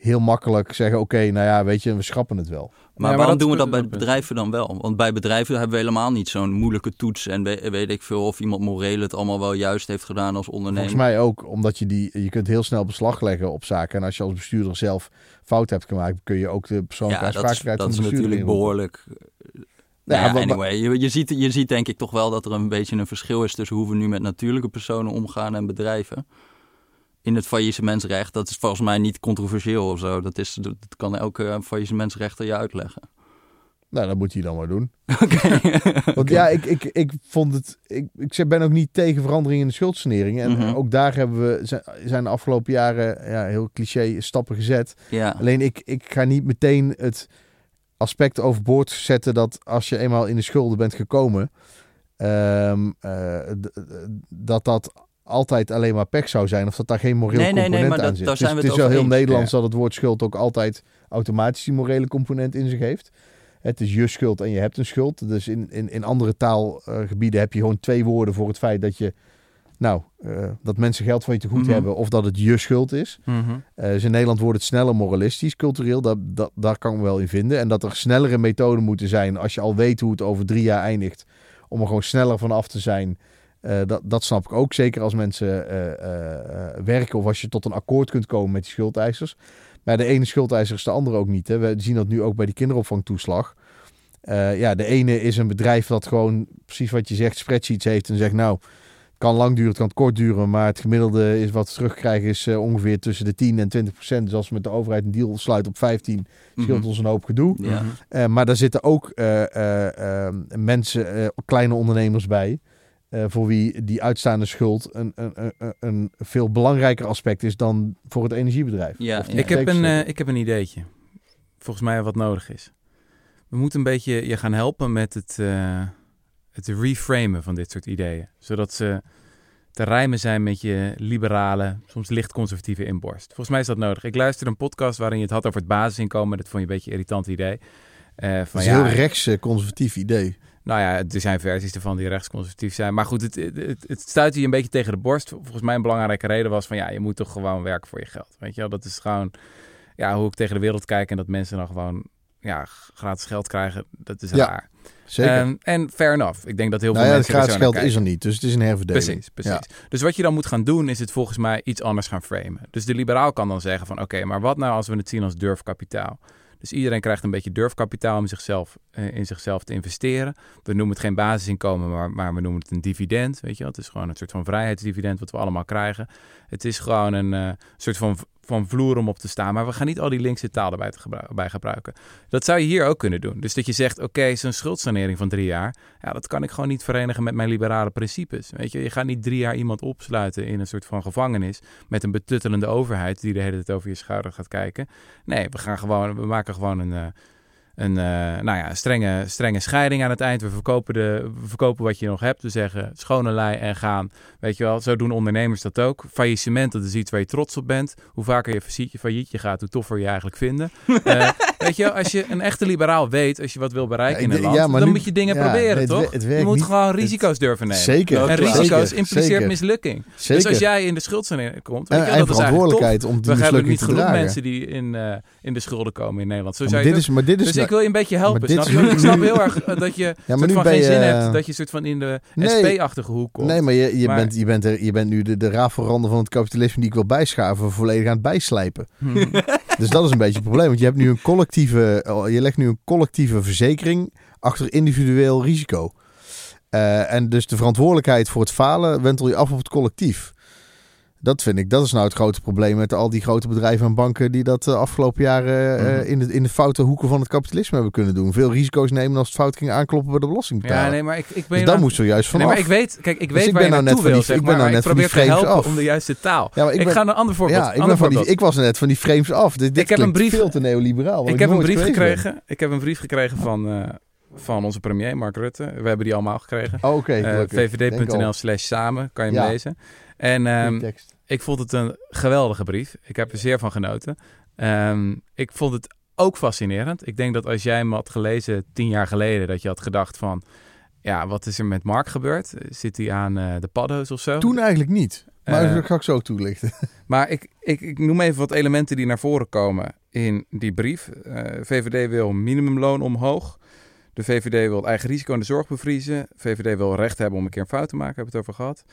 heel makkelijk zeggen, oké, nou ja, weet je, we schrappen het wel. Maar maar waarom dat- doen we dat bij dat- bedrijven dan wel? Want bij bedrijven hebben we helemaal niet zo'n moeilijke toets. En we- weet ik veel of iemand moreel het allemaal wel juist heeft gedaan als ondernemer. Volgens mij ook, omdat je die, je kunt heel snel beslag leggen op zaken. En als je als bestuurder zelf fout hebt gemaakt, kun je ook de persoonlijke ja, dat is, aansprakelijkheid dat is van de bestuurder natuurlijk behoorlijk. Ja, Ja, maar- anyway, je, je, ziet, je ziet denk ik toch wel dat er een beetje een verschil is tussen hoe we nu met natuurlijke personen omgaan en bedrijven. In het faillissementsrecht, dat is volgens mij niet controversieel of zo. Dat, is, dat kan elke faillissementsrechter je uitleggen. Nou, dat moet hij dan maar doen. Oké. Want ja, ik, ik, ik vond het. Ik, ik ben ook niet tegen verandering in de schuldsanering. En Mhm. ook daar hebben we, zijn- de afgelopen jaren ja, heel cliché stappen gezet. ja. Alleen ik, ik ga niet meteen het aspect overboord zetten dat als je eenmaal in de schulden bent gekomen, ehm, eh, dat dat altijd alleen maar pech zou zijn. Of dat daar geen moreel Nee, nee, nee, component maar aan dat- zit. daar Dus zijn we het het is wel heel. Nederlands Ja. dat het woord schuld ook altijd automatisch die morele component in zich heeft. Het is je schuld en je hebt een schuld. Dus in, in, in andere taalgebieden heb je gewoon twee woorden voor het feit dat je, nou, eh, dat mensen geld van je te goed Mhm. hebben of dat het je schuld is. Mhm. Eh, dus in Nederland wordt het sneller moralistisch, cultureel. Dat, dat, daar kan ik me wel in vinden. En dat er snellere methoden moeten zijn als je al weet hoe het over drie jaar eindigt. Om er gewoon sneller vanaf te zijn. Eh, dat, dat snap ik ook. Zeker als mensen eh, eh, werken of als je tot een akkoord kunt komen met die schuldeisers. Maar de ene schuldeiser is de andere ook niet. Hè. We zien dat nu ook bij die kinderopvangtoeslag. Ja, de ene is een bedrijf dat gewoon precies wat je zegt, spreadsheets heeft en zegt nou, het kan lang duren, het kan kort duren, maar het gemiddelde is wat we terugkrijgen is ongeveer tussen de 10 en 20 procent. Dus als we met de overheid een deal sluiten op 15, scheelt Mhm. ons een hoop gedoe. Ja. Maar daar zitten ook mensen, kleine ondernemers bij. Eh, voor wie die uitstaande schuld een, een, een, een veel belangrijker aspect is dan voor het energiebedrijf. Ja, Ik, heb een, eh, ik heb een ideetje. Volgens mij wat nodig is. We moeten een beetje je gaan helpen met het, eh, het reframen van dit soort ideeën. Zodat ze te rijmen zijn met je liberale, soms licht conservatieve inborst. Volgens mij is dat nodig. Ik luisterde een podcast waarin je het had over het basisinkomen. Dat vond je een beetje een irritant idee. Eh, van, Dat is ja, een heel rechts eh, conservatief idee. Nou ja, er zijn versies ervan die rechtsconservatief zijn. Maar goed, het, het, het, het stuitte je een beetje tegen de borst. Volgens mij een belangrijke reden was van ja, je moet toch gewoon werken voor je geld. Weet je wel, dat is gewoon ja, hoe ik tegen de wereld kijk. En dat mensen dan gewoon ja, gratis geld krijgen, dat is Ja, raar. Zeker. En, en fair enough. Ik denk dat heel nou veel ja, het mensen er gratis geld is er niet, dus het is een herverdeling. Precies, precies. Ja. Dus wat je dan moet gaan doen, is het volgens mij iets anders gaan framen. Dus de liberaal kan dan zeggen van oké, maar wat nou als we het zien als durfkapitaal? Dus iedereen krijgt een beetje durfkapitaal om zichzelf, eh, in zichzelf te investeren. We noemen het geen basisinkomen, maar, maar we noemen het een dividend. Weet je wel? Het is gewoon een soort van vrijheidsdividend wat we allemaal krijgen. Het is gewoon een eh, soort van, van vloer om op te staan. Maar we gaan niet al die linkse taal bij gebruiken. Dat zou je hier ook kunnen doen. Dus dat je zegt, oké, zo'n schuldsanering van drie jaar. Ja, dat kan ik gewoon niet verenigen met mijn liberale principes. Weet je, je gaat niet drie jaar iemand opsluiten in een soort van gevangenis. Met een betuttelende overheid die de hele tijd over je schouder gaat kijken. Nee, we gaan gewoon, we maken gewoon een, eh, een eh, nou ja, strenge, strenge scheiding aan het eind. We verkopen, de, we verkopen wat je nog hebt. We zeggen schone lei en gaan. Weet je wel, zo doen ondernemers dat ook. Faillissement, dat is iets waar je trots op bent. Hoe vaker je faillietje, gaat, hoe toffer je eigenlijk vinden. Eh, weet je, wel, als je een echte liberaal weet, als je wat wil bereiken Ja, in een land, ja, dan nu- moet je dingen ja, proberen, het toch? het je moet niet. gewoon Het- risico's durven nemen. Zeker. En risico's zeker, impliceert zeker. mislukking. Zeker. Dus als jij in de schuldsanering komt, weet je, en dat is eigenlijk om die We hebben niet genoeg dragen. mensen die in, eh, in de schulden komen in Nederland. Zo zou je dit is, maar dit is dus ik wil je een beetje helpen, snap je? ik snap heel erg eh, dat je maar soort van geen je, zin hebt, dat je soort van in de Nee. SP-achtige hoek komt. Nee, maar je, je, Maar- bent, je, bent er, je bent nu de, de rafelranden van het kapitalisme die ik wil bijschaven, volledig aan het bijslijpen. Hm. Dus dat is een beetje het probleem. Want je, hebt nu een collectieve, oh, je legt nu een collectieve verzekering achter individueel risico. Eh, en dus de verantwoordelijkheid voor het falen wentel je af op het collectief. Dat vind ik, dat is nou het grote probleem met al die grote bedrijven en banken die dat de afgelopen jaren eh, Mhm. in, de, in de foute hoeken van het kapitalisme hebben kunnen doen. Veel risico's nemen als het fout ging aankloppen bij de belastingbetaler. Ja, nee, maar ik, ik ben dus daar moesten we juist Nee, vanaf. maar ik weet, kijk, ik Dus weet ik waar ben je nou net van wil, die- zeg ik ben nou net ik van die frames af. om de juiste taal. ja, Ik, ik, ben, ga een ander voorbeeld. ja, ik, ander ben van die, voorbeeld. ik was net van die frames af. Dit, dit Ik heb een brief- veel te neoliberaal. Ik heb een brief ben. gekregen. Ik heb een brief gekregen van, eh, van onze premier, Mark Rutte. We hebben die allemaal gekregen. Oh, Oké, Eh, vvd.nl slash samen, kan je hem lezen. En ehm. Ik vond het een geweldige brief. Ik heb er zeer van genoten. Ehm, ik vond het ook fascinerend. Ik denk dat als jij hem had gelezen tien jaar geleden, dat je had gedacht van... Ja, wat is er met Mark gebeurd? Zit hij aan eh, de paddo's of zo? Toen eigenlijk niet. Maar Eh, dat ga ik zo toelichten. Maar ik, ik, ik noem even wat elementen die naar voren komen in die brief. Eh, VVD wil minimumloon omhoog. De VVD wil het eigen risico in de zorg bevriezen. VVD wil recht hebben om een keer een fout te maken, hebben we het over gehad.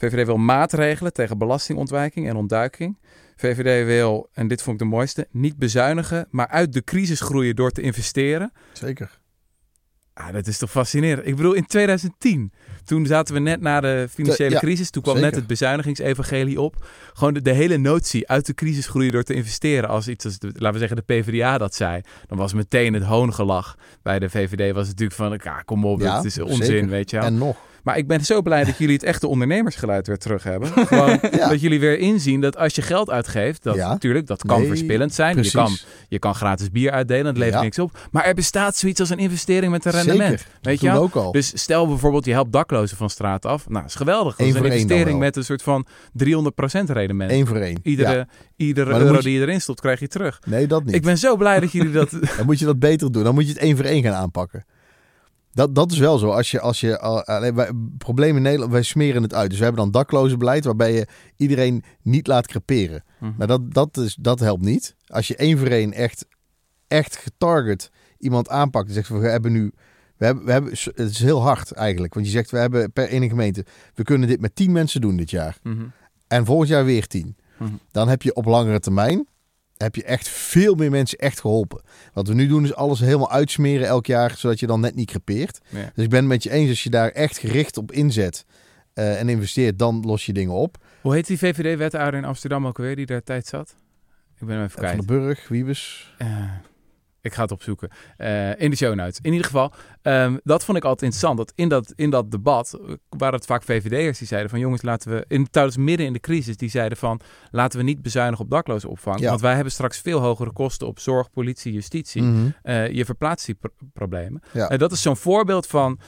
VVD wil maatregelen tegen belastingontwijking en ontduiking. VVD wil, en dit vond ik de mooiste, niet bezuinigen, maar uit de crisis groeien door te investeren. Zeker. Ah, dat is toch fascinerend. Ik bedoel, in 2010, toen zaten we net na de financiële Ja, crisis. Toen kwam zeker. net het bezuinigingsevangelie op. Gewoon de, de hele notie uit de crisis groeien door te investeren. Als iets als, de, laten we zeggen, de PvdA dat zei. Dan was meteen het hoongelach. Bij de VVD was het natuurlijk van, ah, kom op, Ja, dat is onzin, zeker. weet je wel. En nog. Maar ik ben zo blij dat jullie het echte ondernemersgeluid weer terug hebben. Gewoon Ja. dat jullie weer inzien dat als je geld uitgeeft, dat Ja. natuurlijk, dat kan Nee, verspillend zijn. Je kan, je kan gratis bier uitdelen, dat levert Ja. niks op. Maar er bestaat zoiets als een investering met een rendement. Zeker. Weet je ook al. Dus stel bijvoorbeeld, je helpt daklozen van straat af. Nou, dat is geweldig. Dat is een investering met een soort van 300% rendement. Eén voor één. Iedere, iedere euro je- die je erin stopt, krijg je terug. Nee, dat niet. Ik ben zo blij dat jullie dat... Dan moet je dat beter doen. Dan moet je het één voor één gaan aanpakken. Dat, dat is wel zo. Als je, als je, alleen, wij, probleem in Nederland, wij smeren het uit. Dus we hebben dan daklozenbeleid waarbij je iedereen niet laat creperen. Mhm. Maar dat, dat, is, dat helpt niet. Als je één voor één echt, echt getarget iemand aanpakt en zegt we hebben nu... We hebben, we hebben, het is heel hard eigenlijk. Want je zegt, we hebben per ene gemeente... We kunnen dit met tien mensen doen dit jaar. Mhm. En volgend jaar weer tien. Mhm. Dan heb je op langere termijn heb je echt veel meer mensen echt geholpen. Wat we nu doen is alles helemaal uitsmeren elk jaar, zodat je dan net niet crepeert. Ja. Dus ik ben het met je eens, als je daar echt gericht op inzet eh, en investeert, dan los je dingen op. Hoe heet die VVD-wethouder in Amsterdam ook weer die daar tijd zat? Ik ben hem even Van kwijt. de Burg, Wiebes. Eh, ik ga het opzoeken. Eh, in de show notes. In ieder geval, ehm, dat vond ik altijd interessant. Dat in dat, in dat debat eh, waren het vaak VVD'ers die zeiden van... jongens, laten we... In, trouwens, midden in de crisis, die zeiden van... laten we niet bezuinigen op daklozenopvang. Ja. Want wij hebben straks veel hogere kosten op zorg, politie, justitie. Mhm. Eh, je verplaatst die pro- problemen. Ja. En dat is zo'n voorbeeld van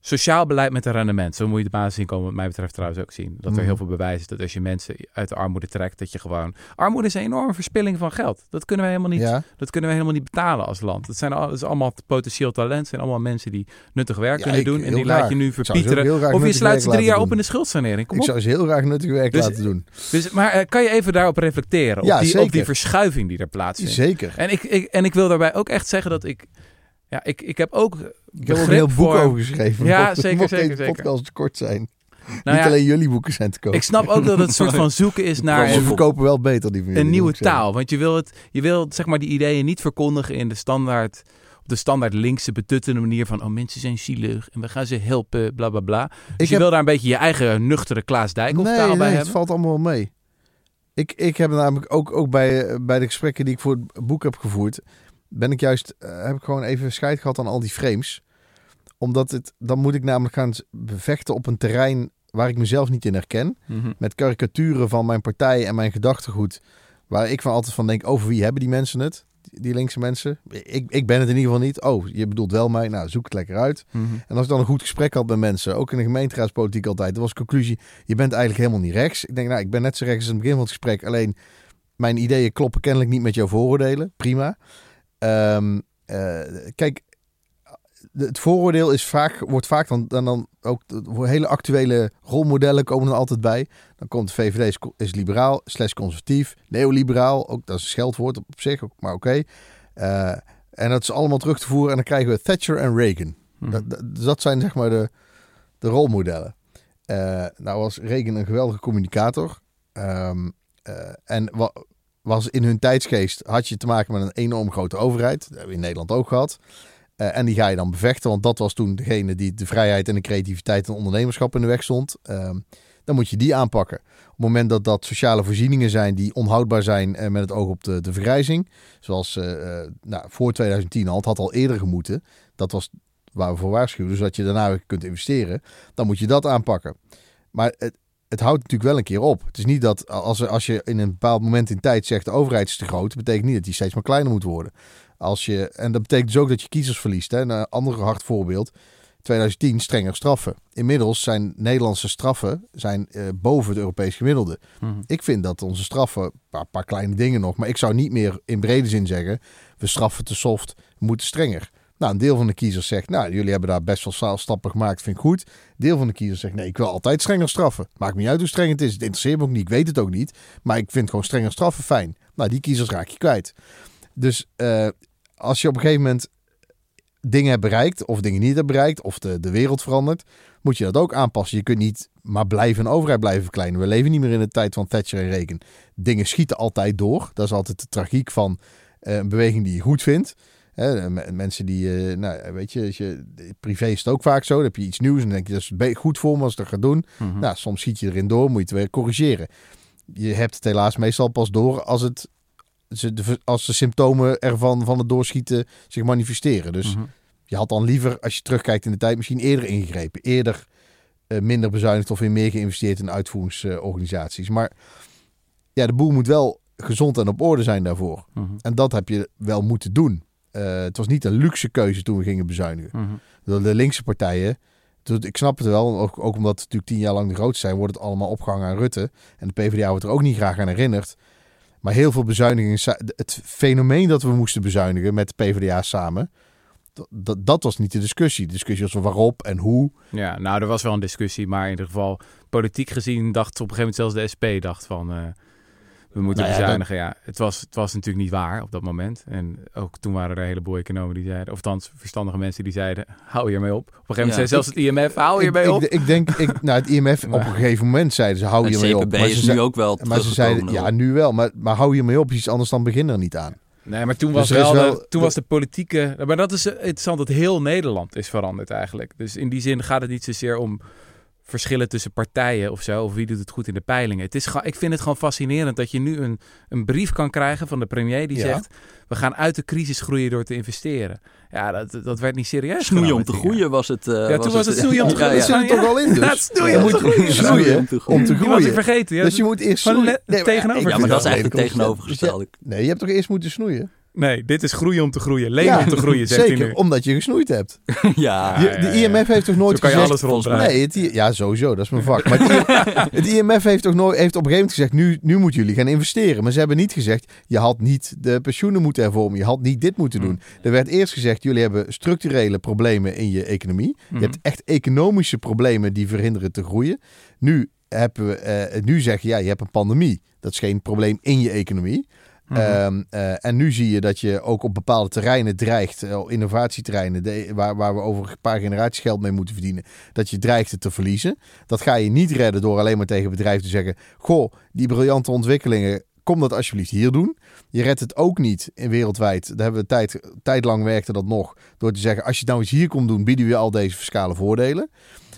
sociaal beleid met een rendement. Zo moet je de basisinkomen wat mij betreft trouwens ook zien. Dat er Mhm. heel veel bewijs is dat als je mensen uit de armoede trekt... dat je gewoon... Armoede is een enorme verspilling van geld. Dat kunnen wij helemaal niet Ja. dat kunnen we helemaal niet betalen als land. Dat zijn al, dat is allemaal potentieel talent. Het zijn allemaal mensen die nuttig werk Ja, kunnen ik- doen. En die laat je nu verpieteren. Of je sluit ze drie jaar op in de schuldsanering. Kom Ik op. zou ze heel graag nuttig werk Dus- laten doen. Dus, maar eh, kan je even daarop reflecteren? Ja, op, die, zeker. op die verschuiving die er plaatsvindt. Zeker. En ik, ik, en ik wil daarbij ook echt zeggen dat ik... Ja, ik, ik heb ook Ik heb ook een heel boek voor... over geschreven. Ja, zeker, zeker, zeker. podcast te kort zijn. Nou niet ja, alleen jullie boeken zijn te koop. ik snap ook dat het een soort van zoeken is naar Ze een, verkopen wel beter die een nieuwe taal. Want je wil, het, je wil zeg maar die ideeën niet verkondigen in de standaard, op de standaard linkse betuttende manier van oh mensen zijn zielig en we gaan ze helpen, bla bla bla. Dus Ik je heb- wil daar een beetje je eigen nuchtere Klaas Dijkhoff nee, taal bij nee, het hebben. valt allemaal wel mee. Ik, ik heb namelijk ook, ook bij, eh, bij de gesprekken die ik voor het boek heb gevoerd, ben ik juist, eh, heb ik gewoon even scheid gehad aan al die frames. Omdat het, dan moet ik namelijk gaan bevechten op een terrein waar ik mezelf niet in herken. Mhm. Met karikaturen van mijn partij en mijn gedachtegoed. Waar ik van altijd van denk, over wie hebben die mensen het? Die linkse mensen. Ik, ik ben het in ieder geval niet. Oh, je bedoelt wel mij. Nou, zoek het lekker uit. Mhm. En als ik dan een goed gesprek had met mensen, ook in de gemeenteraadspolitiek altijd, dan was de conclusie, je bent eigenlijk helemaal niet rechts. Ik denk, nou, ik ben net zo rechts als in het begin van het gesprek, alleen mijn ideeën kloppen kennelijk niet met jouw vooroordelen. Prima. Ehm, eh, kijk, het vooroordeel is vaak, wordt vaak dan, dan, dan ook hele actuele rolmodellen komen er altijd bij. Dan komt de VVD is, is liberaal, slash conservatief, neoliberaal, ook dat is een scheldwoord op zich, maar oké. Eh, en dat is allemaal terug te voeren en dan krijgen we Thatcher en Reagan. Mhm. Dat, dat, dus dat zijn zeg maar de, de rolmodellen. Eh, nou was Reagan een geweldige communicator. Ehm, eh, en wa- was in hun tijdsgeest had je te maken met een enorm grote overheid. Dat hebben we in Nederland ook gehad. Eh, en die ga je dan bevechten, want dat was toen degene die de vrijheid en de creativiteit en ondernemerschap in de weg stond. Ehm, dan moet je die aanpakken. Op het moment dat dat sociale voorzieningen zijn die onhoudbaar zijn eh, met het oog op de, de vergrijzing, zoals eh, nou, voor 2010 al, het had al eerder gemoeten, dat was waar we voor waarschuwen, zodat je daarna kunt investeren, dan moet je dat aanpakken. Maar het, het houdt natuurlijk wel een keer op. Het is niet dat als, als je in een bepaald moment in tijd zegt de overheid is te groot, dat betekent niet dat die steeds maar kleiner moet worden. Als je, en dat betekent dus ook dat je kiezers verliest. Hè. Een ander hard voorbeeld. 2010 strenger straffen. Inmiddels zijn Nederlandse straffen zijn, uh, boven het Europees gemiddelde. Mhm. Ik vind dat onze straffen, een paar, paar, kleine dingen nog, maar ik zou niet meer in brede zin zeggen, we straffen te soft, we moeten strenger. Nou, een deel van de kiezers zegt, nou, jullie hebben daar best wel stappen gemaakt, vind ik goed. Deel van de kiezers zegt, nee, ik wil altijd strenger straffen. Maakt me niet uit hoe streng het is, het interesseert me ook niet, ik weet het ook niet. Maar ik vind gewoon strenger straffen fijn. Nou, die kiezers raak je kwijt. Dus uh, als je op een gegeven moment dingen hebt bereikt, of dingen niet hebt bereikt, of de, de wereld verandert, moet je dat ook aanpassen. Je kunt niet maar blijven een overheid blijven verkleinen. We leven niet meer in de tijd van Thatcher en Reken. Dingen schieten altijd door. Dat is altijd de tragiek van uh, een beweging die je goed vindt. Hè, mensen die, uh, nou, weet je, je, privé is het ook vaak zo. Dan heb je iets nieuws en dan denk je, dat is goed voor me als ik dat ga doen. Mhm. Mm -hmm. Nou, soms schiet je erin door, moet je het weer corrigeren. Je hebt het helaas meestal pas door als het als de symptomen ervan van het doorschieten zich manifesteren. Dus Mhm. je had dan liever, als je terugkijkt in de tijd, misschien eerder ingegrepen. Eerder uh, minder bezuinigd of in meer geïnvesteerd in uitvoeringsorganisaties. Uh, maar ja, de boel moet wel gezond en op orde zijn daarvoor. Mhm. En dat heb je wel moeten doen. Uh, het was niet een luxe keuze toen we gingen bezuinigen. Mhm. De, de linkse partijen, ik snap het wel, ook, ook omdat het natuurlijk tien jaar lang de grootste zijn, wordt het allemaal opgehangen aan Rutte. En de PvdA wordt er ook niet graag aan herinnerd. Maar heel veel bezuinigingen, het fenomeen dat we moesten bezuinigen met de PvdA samen, dat, dat was niet de discussie. De discussie was waarop en hoe. Ja, nou, er was wel een discussie, maar in ieder geval politiek gezien dacht op een gegeven moment zelfs de SP dacht van, uh, we moeten Nou ja, bezuinigen. Ja, het, was, het was natuurlijk niet waar op dat moment. En ook toen waren er een heleboel economen die zeiden, of althans verstandige mensen die zeiden, hou hiermee op. Op een gegeven moment Ja. zei zelfs het IMF, hou hiermee ik, op. Ik, ik denk, ik, nou, het IMF op een gegeven moment zeiden ze, hou hiermee op. Maar ze, nu ook wel maar ze zeiden, ja, nu wel. Maar, maar hou hiermee op, iets anders dan begin er niet aan. Nee, maar toen Dus was, is wel, wel- de, toen was de politieke... Maar dat is eh, interessant dat heel Nederland is veranderd eigenlijk. Dus in die zin gaat het niet zozeer om verschillen tussen partijen of zo. Of wie doet het goed in de peilingen. Het is, gewoon- ik vind het gewoon fascinerend dat je nu een, een brief kan krijgen van de premier die Ja. zegt... We gaan uit de crisis groeien door te investeren. Ja, dat, dat werd niet serieus Snoeien genomen om te groeien was het. eh, Ja, toen was het snoeien om te Ja, groeien. Dat ja. zit er toch wel in dus. Ja, snoeien Je om moet te groeien. snoeien om te groeien. te Die was ik vergeten. Ja, Dus je moet eerst snoeien. Nee, maar tegenover- Ja, maar dat is eigenlijk het tegenovergestelde. Dus je- Nee, je hebt toch eerst moeten snoeien? Nee, dit is groeien om te groeien. Lenen om te groeien, zegt zeker, hij nu. omdat je gesnoeid hebt. ja. Je- de IMF heeft toch nooit kan je gezegd... alles ronddraaien. Nee, het, ja, sowieso, dat is mijn vak. Maar het, IMF heeft toch nooit, heeft op een gegeven moment gezegd: nu, nu moeten jullie gaan investeren. Maar ze hebben niet gezegd: je had niet de pensioenen moeten hervormen, je had niet dit moeten doen. Er werd eerst gezegd: jullie hebben structurele problemen in je economie. Je hebt echt economische problemen die verhinderen te groeien. Nu, hebben we, eh, nu zeg je: ja, je hebt een pandemie. Dat is geen probleem in je economie. Mhm. Ehm, eh, en nu zie je dat je ook op bepaalde terreinen dreigt, eh, innovatieterreinen, waar, waar we over een paar generaties geld mee moeten verdienen, dat je dreigt het te verliezen. Dat ga je niet redden door alleen maar tegen bedrijven te zeggen: Goh, die briljante ontwikkelingen, kom dat alsjeblieft hier doen. Je redt het ook niet in wereldwijd. Daar hebben we tijd, tijd lang werkte dat nog. Door te zeggen: als je het nou eens hier komt doen, bieden we al deze fiscale voordelen.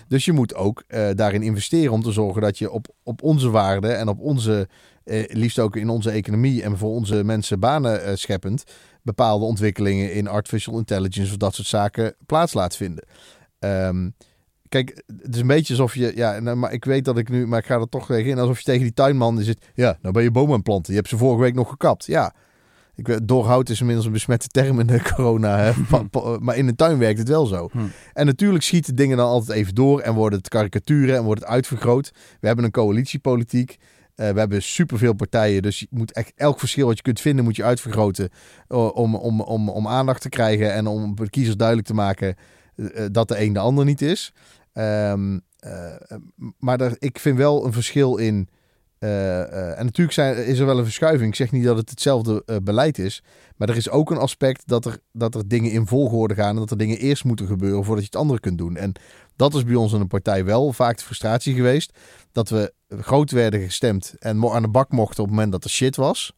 Dus je moet ook eh, daarin investeren om te zorgen dat je op, op onze waarden en op onze, eh, liefst ook in onze economie en voor onze mensen banen eh, scheppend, bepaalde ontwikkelingen in artificial intelligence of dat soort zaken plaats laat vinden. Ehm, kijk, het is een beetje alsof je, ja, nou, maar ik weet dat ik nu, maar ik ga er toch tegen in, alsof je tegen die tuinman zit, ja, nou ben je bomen aan het planten. Je hebt ze vorige week nog gekapt. Ja, ik weet, doorhout is inmiddels een besmette term in de corona, hè, pa- pa- maar in de tuin werkt het wel zo. Hm. En natuurlijk schieten dingen dan altijd even door en worden het karikaturen en wordt het uitvergroot. We hebben een coalitiepolitiek. Eh, we hebben superveel partijen, dus je moet echt elk verschil wat je kunt vinden, moet je uitvergroten eh, om, om, om, om aandacht te krijgen en om de kiezers duidelijk te maken eh, dat de een de ander niet is. Ehm, eh, maar ik vind wel een verschil in. eh, eh, en natuurlijk zijn, is er wel een verschuiving. Ik zeg niet dat het hetzelfde eh, beleid is. Maar er is ook een aspect dat er, dat er dingen in volgorde gaan. En dat er dingen eerst moeten gebeuren voordat je het andere kunt doen. En dat is bij ons in een partij wel vaak de frustratie geweest. Dat we groot werden gestemd en aan de bak mochten op het moment dat er shit was.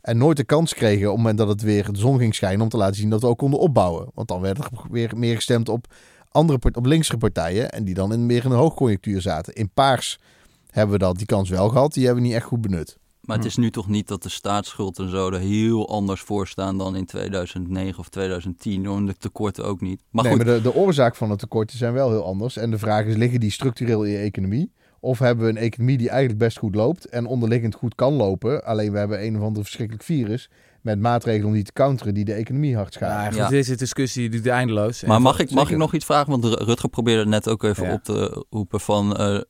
En nooit de kans kregen op het moment dat het weer de zon ging schijnen om te laten zien dat we ook konden opbouwen. Want dan werd er weer meer gestemd op andere op linkse partijen. En die dan in, meer in een hoogconjunctuur zaten. In paars hebben we dat, die kans wel gehad. Die hebben we niet echt goed benut. Maar het is nu toch niet dat de staatsschuld en zo er heel anders voor staan dan in 2009 of 2010. Om de tekorten ook niet. Maar nee, goed, maar de, de oorzaak van de tekorten zijn wel heel anders. En de vraag is, liggen die structureel in je economie? Of hebben we een economie die eigenlijk best goed loopt en onderliggend goed kan lopen. Alleen we hebben een of ander verschrikkelijk virus met maatregelen om die te counteren die de economie hard Ja, schaden. goed, Ja. deze discussie duurt eindeloos. En maar mag ik, mag ik nog iets vragen? Want Ru- Rutger probeerde net ook even Ja. op te roepen van eh,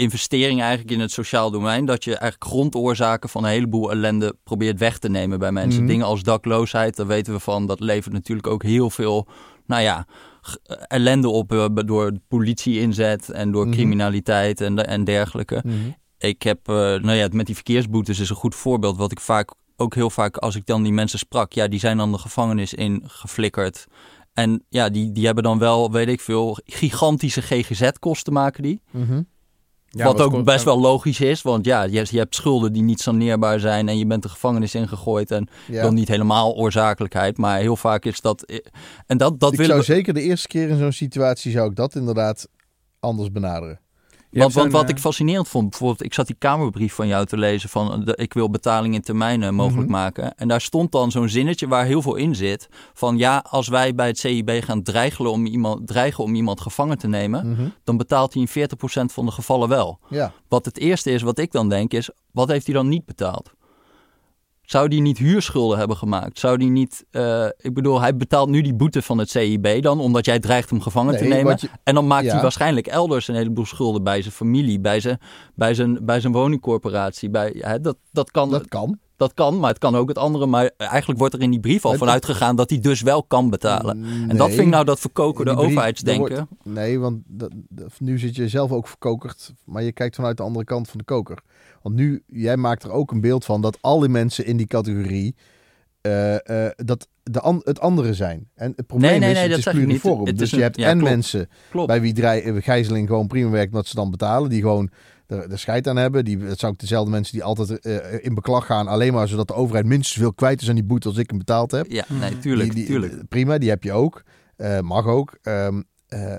investeringen eigenlijk in het sociaal domein. Dat je eigenlijk grondoorzaken van een heleboel ellende probeert weg te nemen bij mensen. Mhm. Dingen als dakloosheid, daar weten we van. Dat levert natuurlijk ook heel veel, nou ja, ellende op eh, door politie-inzet en door Mhm. criminaliteit en, en dergelijke. Mhm. Ik heb, eh, nou ja, met die verkeersboetes is een goed voorbeeld. Wat ik vaak, ook heel vaak, als ik dan die mensen sprak, ja, die zijn dan de gevangenis in geflikkerd. En ja, die, die hebben dan wel, weet ik veel, gigantische GGZ-kosten maken die. Ja, wat ook best wel logisch is, want ja, je, je hebt schulden die niet saneerbaar zijn en je bent de gevangenis ingegooid. En Ja. dan niet helemaal oorzakelijkheid, maar heel vaak is dat... En dat, dat ik zou zeker de eerste keer in zo'n situatie zou ik dat inderdaad anders benaderen. Want, wat ik eh, fascinerend vond, bijvoorbeeld, ik zat die Kamerbrief van jou te lezen van eh, de, ik wil betaling in termijnen mogelijk Mhm. maken. En daar stond dan zo'n zinnetje waar heel veel in zit. Van ja, als wij bij het CIB gaan dreigen om iemand, dreigen om iemand gevangen te nemen, Mhm. dan betaalt hij in 40% van de gevallen wel. Ja. Wat het eerste is wat ik dan denk is, wat heeft hij dan niet betaald? Zou die niet huurschulden hebben gemaakt? Zou die niet, eh, ik bedoel, hij betaalt nu die boete van het CIB dan, omdat jij dreigt hem gevangen te nemen. je- En dan maakt Ja. hij waarschijnlijk elders een heleboel schulden bij zijn familie, bij zijn, bij zijn, bij zijn woningcorporatie. Bij, hè, dat, dat, kan, Dat dat... kan. maar het kan ook het andere. Maar eigenlijk wordt er in die brief al vanuit gegaan dat hij dus wel kan betalen. En dat Nee. vind ik nou dat verkokerde brief, overheidsdenken. er Nee, want dat, dat- nu zit je zelf ook verkokerd, maar je kijkt vanuit de andere kant van de koker. Want nu, jij maakt er ook een beeld van dat al die mensen in die categorie eh, eh, dat de an- het andere zijn. En het probleem Nee, nee, is, nee, het dat is pluriform. Het Dus is je hebt ja, en klopt. mensen Klopt. bij wie eh, gijzeling gewoon prima werkt, omdat ze dan betalen, die gewoon er, er scheid aan hebben. Die, dat zijn ook dezelfde mensen die altijd eh, in beklag gaan, alleen maar zodat de overheid minstens zoveel kwijt is aan die boete als ik hem betaald heb. Ja, nee, tuurlijk, Die- die- tuurlijk. Prima, die heb je ook. Eh, mag ook. Ehm, eh,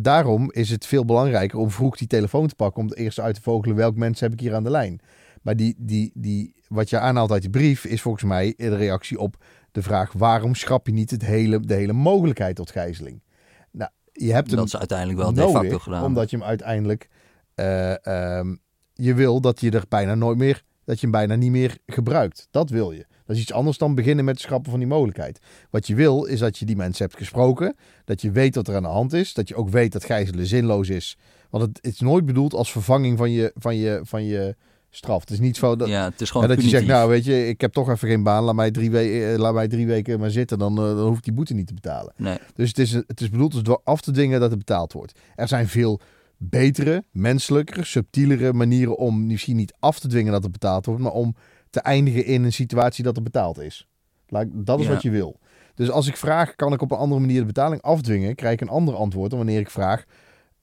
daarom is het veel belangrijker om vroeg die telefoon te pakken. Om het eerst uit te vogelen welk mensen heb ik hier aan de lijn. Maar die, die, die, wat je aanhaalt uit die brief is volgens mij de reactie op de vraag... waarom schrap je niet het hele, de hele mogelijkheid tot gijzeling? Nou, je hebt hem Dat is uiteindelijk wel de facto gedaan. omdat je hem uiteindelijk... eh, ehm, je wil dat je er bijna nooit meer... dat je hem bijna niet meer gebruikt. Dat wil je. Dat is iets anders dan beginnen met het schrappen van die mogelijkheid. Wat je wil, is dat je die mensen hebt gesproken. Dat je weet wat er aan de hand is. Dat je ook weet dat gijzelen zinloos is. Want het, het is nooit bedoeld als vervanging van je, van je, van je straf. Het is niet zo dat, ja, het is gewoon dat je zegt, nou weet je, ik heb toch even geen baan. Laat mij drie, we- eh, laat mij drie weken maar zitten. Dan, eh, dan hoef ik die boete niet te betalen. Nee. Dus het is, het is bedoeld dus door af te dwingen dat het betaald wordt. Er zijn veel betere, menselijkere, subtielere manieren om misschien niet af te dwingen dat het betaald wordt, maar om te eindigen in een situatie dat er betaald is. Dat is Ja. wat je wil. Dus als ik vraag, kan ik op een andere manier de betaling afdwingen, krijg ik een ander antwoord dan wanneer ik vraag,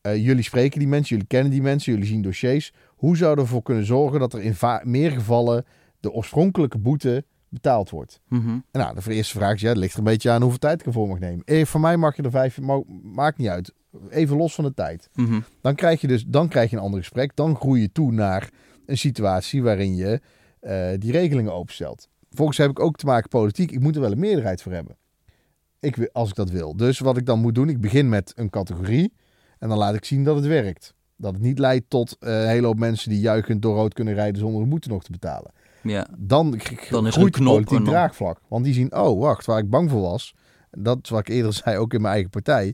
eh, jullie spreken die mensen, jullie kennen die mensen, jullie zien dossiers. Hoe zouden we ervoor kunnen zorgen dat er in meer gevallen de oorspronkelijke boete betaald wordt? Mhm. Nou, de eerste vraag is, ja, het ligt er een beetje aan hoeveel tijd ik ervoor mag nemen. Eh, voor mij mag je er vijf, ma- maakt niet uit. Even los van de tijd. Mhm. Dan krijg je dus dan krijg je een ander gesprek. Dan groei je toe naar een situatie waarin je eh, die regelingen openstelt. Volgens heb ik ook te maken politiek. Ik moet er wel een meerderheid voor hebben. Ik, wil- als ik dat wil. Dus wat ik dan moet doen, ik begin met een categorie. En dan laat ik zien dat het werkt. Dat het niet leidt tot eh, een hele hoop mensen die juichend door rood kunnen rijden zonder de boete nog te betalen Ja. dan, Dan is groeit een knop politiek draagvlak. Want die zien, oh wacht, waar ik bang voor was. Dat is wat ik eerder zei, ook in mijn eigen partij.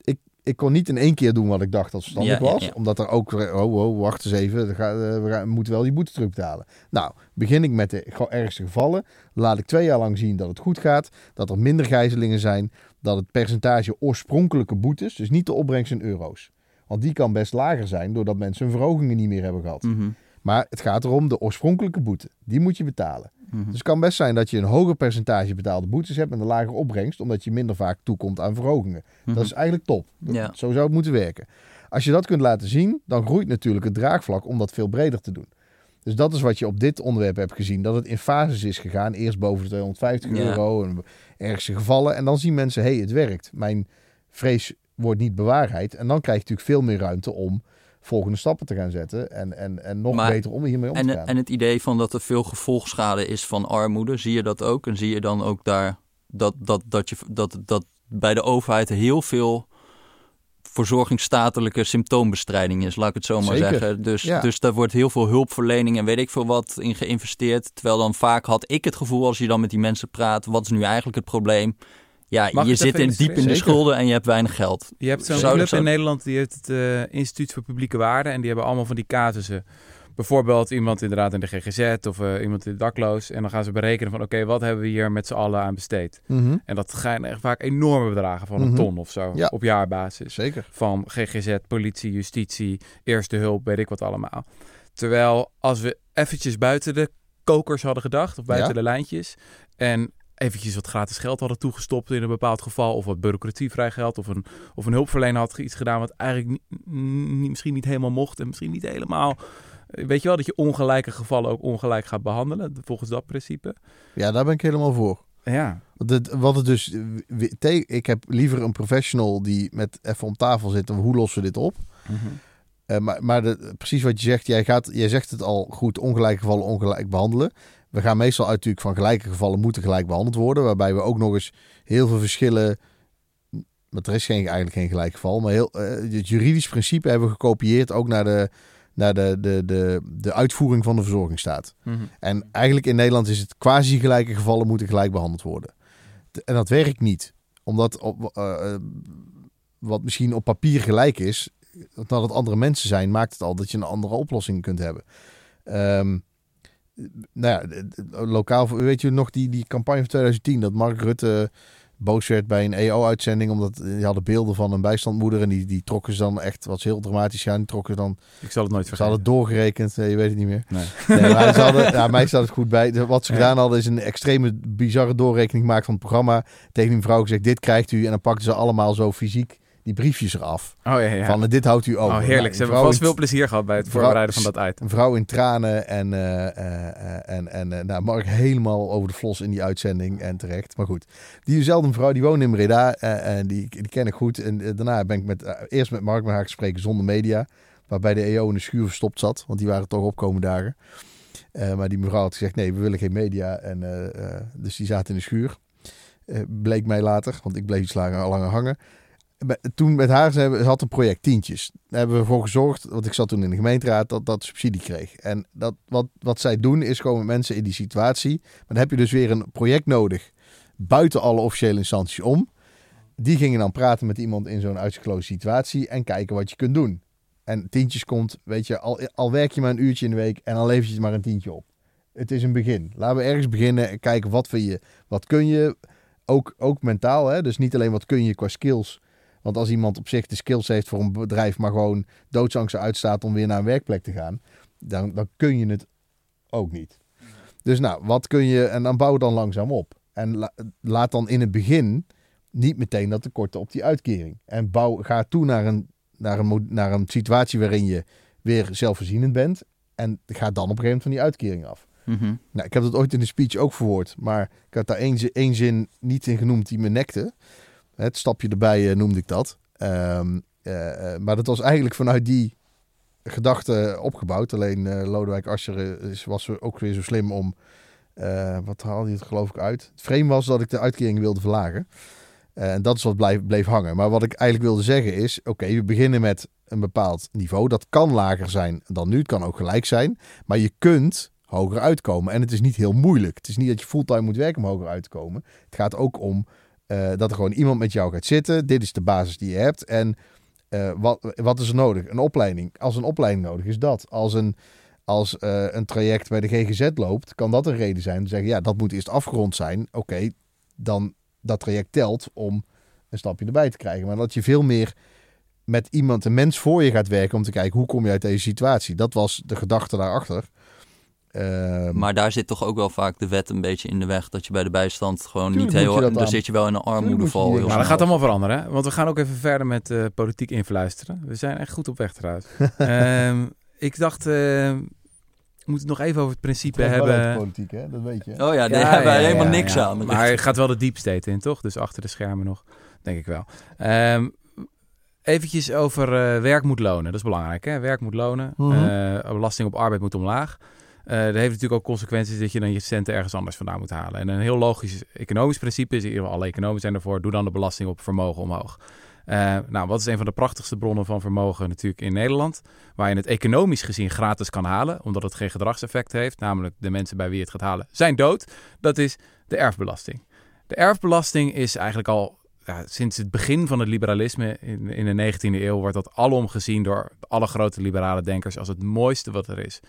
Ik, ik kon niet in één keer doen wat ik dacht dat verstandig Ja, was. ja. Omdat er ook, oh, oh wacht eens even, we, gaan, eh, we, moeten wel die boete terugbetalen. Nou, begin ik met de ergste gevallen. Laat ik twee jaar lang zien dat het goed gaat. Dat er minder gijzelingen zijn. Dat het percentage oorspronkelijke boetes, dus niet de opbrengst in euro's. Want die kan best lager zijn doordat mensen hun verhogingen niet meer hebben gehad. Mhm. Maar het gaat erom de oorspronkelijke boete. Die moet je betalen. Mhm. Dus het kan best zijn dat je een hoger percentage betaalde boetes hebt en een lagere opbrengst, omdat je minder vaak toekomt aan verhogingen. Dat is eigenlijk top. Dat- Ja. Zo zou het moeten werken. Als je dat kunt laten zien, dan groeit natuurlijk het draagvlak om dat veel breder te doen. Dus dat is wat je op dit onderwerp hebt gezien. Dat het in fases is gegaan. Eerst boven de 250 Ja. euro en ergste gevallen. En dan zien mensen, hé, hey, het werkt. Mijn vrees wordt niet bewaarheid. En dan krijg je natuurlijk veel meer ruimte om volgende stappen te gaan zetten. En, en, en nog Maar- beter om hiermee om te gaan. en het idee van dat er veel gevolgschade is van armoede, zie je dat ook? En zie je dan ook daar dat, dat, dat, je, dat, dat bij de overheid heel veel verzorgingsstatelijke symptoombestrijding is, laat ik het zo maar Zeker, zeggen. Dus, ja. dus daar wordt heel veel hulpverlening en weet ik veel wat in geïnvesteerd. Terwijl dan vaak had ik het gevoel als je dan met die mensen praat, wat is nu eigenlijk het probleem? Ja, Mag je zit in, diep in de schulden en je hebt weinig geld. Je hebt zo'n club in Nederland, die heeft het eh, Instituut voor Publieke Waarden. En die hebben allemaal van die casussen. Bijvoorbeeld iemand inderdaad in de GGZ of eh, iemand in dakloos. En dan gaan ze berekenen van oké, wat hebben we hier met z'n allen aan besteed? Mhm, En dat gaan echt vaak enorme bedragen van een Mhm. ton of zo Ja. op jaarbasis. Zeker. Van GGZ, politie, justitie, eerste hulp, weet ik wat allemaal. Terwijl als we eventjes buiten de kokers hadden gedacht, of buiten Ja. de lijntjes, en eventjes wat gratis geld hadden toegestopt in een bepaald geval, of wat bureaucratievrij geld, of een, of een hulpverlener had iets gedaan wat eigenlijk niet, misschien niet helemaal mocht en misschien niet helemaal... Weet je wel, dat je ongelijke gevallen ook ongelijk gaat behandelen, volgens dat principe. Ja, daar ben ik helemaal voor. Ja, wat het dus, eh, ik heb liever een professional die met even om tafel zit en hoe lossen we dit op. Eh, maar maar de, precies wat je zegt, jij, gaat, jij zegt het al goed, ongelijke gevallen ongelijk behandelen. We gaan meestal uit natuurlijk van gelijke gevallen moeten gelijk behandeld worden. Waarbij we ook nog eens heel veel verschillen. Want er is geen, eigenlijk geen gelijk geval. Maar heel, eh, het juridisch principe hebben we gekopieerd ook naar de, naar de, de, de, de uitvoering van de verzorgingsstaat. Mhm. En eigenlijk in Nederland is het quasi gelijke gevallen moeten gelijk behandeld worden. En dat werkt niet. Omdat op, eh, eh, wat misschien op papier gelijk is, dat het andere mensen zijn, maakt het al dat je een andere oplossing kunt hebben. Ehm, nou ja, lokaal, weet je nog die, die campagne van 2010 dat Mark Rutte boos werd bij een EO-uitzending omdat die hadden beelden van een bijstandmoeder en die, die trokken ze dan echt, wat heel dramatisch die trokken ze dan, Ik zal het nooit ze vergeten. hadden doorgerekend, nee, je weet het niet meer. Nee. Nee, maar ze hadden, ja, mij staat het goed bij. Wat ze gedaan hadden is een extreme bizarre doorrekening gemaakt van het programma. Tegen die mevrouw gezegd, dit krijgt u. En dan pakten ze allemaal zo fysiek die briefjes eraf. Oh ja, ja. Van, dit houdt u over. oh, heerlijk. Nou, Ze hebben vrouw vast in- veel plezier gehad bij het vrouw- voorbereiden van dat item. Een vrouw in tranen en, eh, eh, en, en eh, nou, Mark helemaal over de flos in die uitzending en terecht. Maar goed, diezelfde mevrouw die woont in Breda en die, die ken ik goed. En daarna ben ik met, eerst met Mark met haar gesproken zonder media. Waarbij de EO in de schuur verstopt zat, want die waren toch opkomende dagen. Maar die mevrouw had gezegd, nee, we willen geen media. En, dus die zaten in de schuur. Bleek mij later, want ik bleef iets langer, langer hangen. Toen met haar, ze, had een project, tientjes. Daar hebben we voor gezorgd, want ik zat toen in de gemeenteraad, dat dat subsidie kreeg. En dat, wat, wat zij doen, is gewoon met mensen in die situatie. Maar dan heb je dus weer een project nodig, buiten alle officiële instanties om. Die gingen dan praten met iemand in zo'n uitgekloosde situatie en kijken wat je kunt doen. En tientjes komt, weet je, al, al werk je maar een uurtje in de week en dan lever je maar een tientje op. Het is een begin. Laten we ergens beginnen en kijken wat vind je, wat kun je, ook, ook mentaal. Hè? Dus niet alleen wat kun je qua skills. Want als iemand op zich de skills heeft voor een bedrijf, maar gewoon doodsangst uitstaat om weer naar een werkplek te gaan, dan, dan kun je het ook niet. Dus nou, wat kun je, en dan bouw dan langzaam op. En la- laat dan in het begin niet meteen dat tekorten op die uitkering. En bouw, ga toe naar een, naar, een, naar een situatie waarin je weer zelfvoorzienend bent. En ga dan op een gegeven moment van die uitkering af. Mhm. Nou, ik heb dat ooit in de speech ook verwoord. Maar ik had daar één zin niet in genoemd die me nekte. Het stapje erbij eh, noemde ik dat. Ehm, eh, eh, maar dat was eigenlijk vanuit die gedachte opgebouwd. Alleen Lodewijk Asscher is- was ook weer zo slim om... wat haalde hij het geloof ik uit? Het frame was dat ik de uitkering wilde verlagen. En dat is wat blijf, bleef hangen. Maar wat ik eigenlijk wilde zeggen is... Oké, we beginnen met een bepaald niveau. Dat kan lager zijn dan nu. Het kan ook gelijk zijn. Maar je kunt hoger uitkomen. En het is niet heel moeilijk. Het is niet dat je fulltime moet werken om hoger uit te komen. Het gaat ook om eh, dat er gewoon iemand met jou gaat zitten. Dit is de basis die je hebt. En eh, wat, wat is er nodig? Een opleiding. Als een opleiding nodig is dat. Als een, als, eh, een traject bij de GGZ loopt, kan dat een reden zijn te zeggen, ja, dat moet eerst afgerond zijn. Oké, dan dat traject telt om een stapje erbij te krijgen. Maar dat je veel meer met iemand, een mens voor je gaat werken om te kijken hoe kom je uit deze situatie. Dat was de gedachte daarachter. Ehm, Maar daar zit toch ook wel vaak de wet een beetje in de weg. Dat je bij de bijstand gewoon niet heel... dat Dan aan- zit je wel in een armoedeval. Maar dat snel. gaat allemaal veranderen, hè? want we gaan ook even verder met eh, politiek influisteren. We zijn echt goed op weg trouwens. Ehm, ik dacht, eh, we moeten het nog even over het principe het hebben. politiek, hè? dat weet je. Oh ja, daar Ja, hebben wij ja, helemaal ja, niks ja. aan. Maar er gaat wel de deep state in, toch? Dus achter de schermen nog, denk ik wel. Ehm, eventjes over eh, werk moet lonen. Dat is belangrijk, hè? Werk moet lonen. Mhm. Eh, belasting op arbeid moet omlaag. Eh, dat heeft natuurlijk ook consequenties dat je dan je centen ergens anders vandaan moet halen. En een heel logisch economisch principe is, alle economen zijn ervoor, doe dan de belasting op vermogen omhoog. Eh, nou, wat is een van de prachtigste bronnen van vermogen natuurlijk in Nederland? Waar je het economisch gezien gratis kan halen, omdat het geen gedragseffect heeft. Namelijk de mensen bij wie het gaat halen zijn dood. Dat is de erfbelasting. De erfbelasting is eigenlijk al ja, sinds het begin van het liberalisme in, in de 19e eeuw wordt dat alom gezien door alle grote liberale denkers als het mooiste wat er is.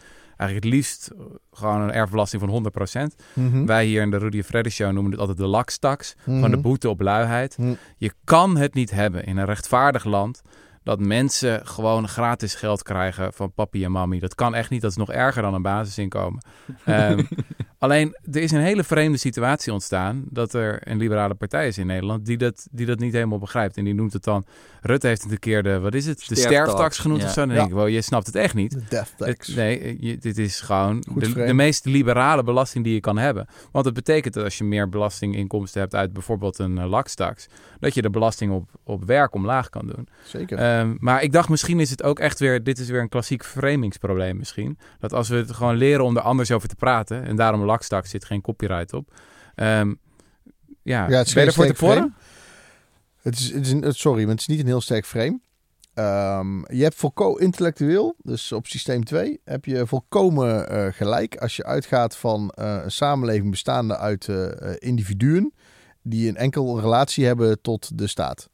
Eigenlijk het liefst eh, gewoon een erfbelasting van 100%. Mhm. Wij hier in de Rudy Freddy Show noemen het altijd de lakstax. Van de Mhm. boete op luiheid. Mhm. Je kan het niet hebben in een rechtvaardig land dat mensen gewoon gratis geld krijgen van papi en mami. Dat kan echt niet. Dat is nog erger dan een basisinkomen. Ehm, alleen, er is een hele vreemde situatie ontstaan dat er een liberale partij is in Nederland die dat, die dat niet helemaal begrijpt. En die noemt het dan, Rutte heeft het een keer de, wat is het? De Sterftax, genoemd ja. of zo. Dan Ja. denk ik, wel, je snapt het echt niet. De death tax. Het- nee, je- dit is gewoon de, meest liberale belasting die je kan hebben. Want het betekent dat als je meer belastinginkomsten hebt uit bijvoorbeeld een uh, lakstax, dat je de belasting op, op werk omlaag kan doen. Zeker. Ehm, maar ik dacht misschien is het ook echt weer, dit is weer een klassiek framingsprobleem misschien. Dat als we het gewoon leren om er anders over te praten, en daarom lakstax zit geen copyright op. Ehm, ja, Ja, het is ben je ervoor te? Het is, het is een, sorry, maar het is niet een heel sterk frame. Ehm, je hebt volkomen intellectueel, dus op systeem 2, heb je volkomen eh, gelijk als je uitgaat van eh, een samenleving bestaande uit eh, eh, individuen die een enkel relatie hebben tot de staat.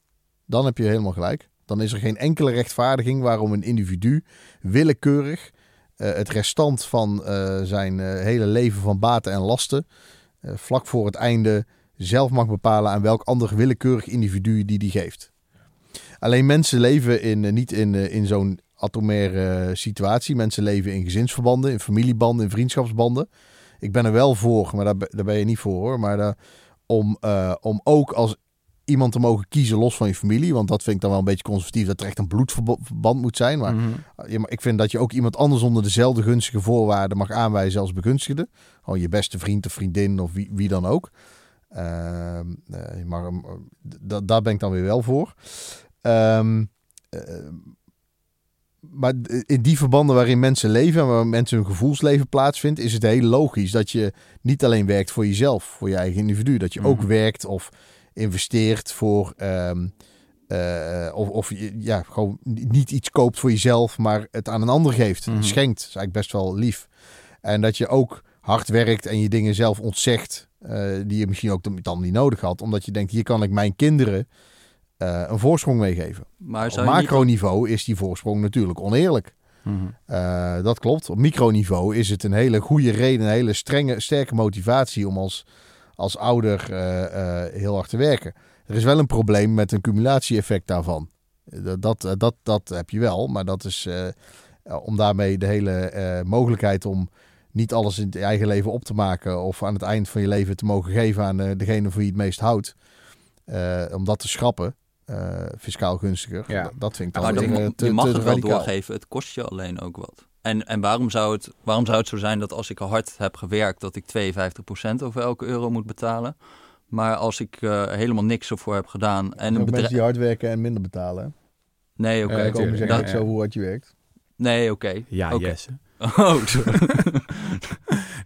Dan heb je helemaal gelijk. Dan is er geen enkele rechtvaardiging waarom een individu willekeurig eh, het restant van eh, zijn eh, hele leven van baten en lasten eh, vlak voor het einde zelf mag bepalen aan welk ander willekeurig individu die die geeft. Alleen mensen leven in, eh, niet in, eh, in zo'n atomaire eh, situatie. Mensen leven in gezinsverbanden, in familiebanden, in vriendschapsbanden. Ik ben er wel voor, maar daar, daar ben je niet voor hoor. Maar om, eh, om ook als iemand te mogen kiezen los van je familie. Want dat vind ik dan wel een beetje conservatief. Dat er echt een bloedverband moet zijn. Maar Mhm. ja, maar ik vind dat je ook iemand anders onder dezelfde gunstige voorwaarden mag aanwijzen als begunstigde. Gewoon je beste vriend of vriendin of wie, wie dan ook. Ehm, eh, eh, d- daar ben ik dan weer wel voor. Ehm, eh, maar in die verbanden waarin mensen leven en waar mensen hun gevoelsleven plaatsvindt, is het heel logisch dat je niet alleen werkt voor jezelf, voor je eigen individu. Dat je ook Mhm. werkt of investeert voor. ehm, eh, of, of je ja, gewoon niet iets koopt voor jezelf, maar het aan een ander geeft. Mhm. Schenkt. Dat is eigenlijk best wel lief. En dat je ook hard werkt en je dingen zelf ontzegt, eh, die je misschien ook dan- niet nodig had. Omdat je denkt, hier kan ik mijn kinderen eh, een voorsprong meegeven. Maar Op niet- macroniveau is die voorsprong natuurlijk oneerlijk. Mhm. Dat klopt. Op microniveau is het een hele goede reden, een hele strenge, sterke motivatie om als, als ouder eh, eh, heel hard te werken. Er is wel een probleem met een cumulatieeffect daarvan. Dat, dat, eh, dat, dat heb je wel, maar dat is om daarmee de hele eh, mogelijkheid om niet alles in je eigen leven op te maken of aan het eind van je leven te mogen geven aan degene voor wie je het meest houdt. eh, om dat te schrappen, eh, fiscaal gunstiger. Ja. Dat, dat vind ik dan Maar dan, te, je mag te het wel radicaal. doorgeven, het kost je alleen ook wat. En, en waarom, zou het, waarom zou het zo zijn dat als ik hard heb gewerkt, dat ik 52% over elke euro moet betalen? Maar als ik eh, helemaal niks ervoor heb gedaan en En een bedrijf... die hard werken en minder betalen. Nee, oké. Tuurlijk, zeggen ja, ja. zo hoe hard je werkt. Nee, oké. Ja. Jesse. Oh.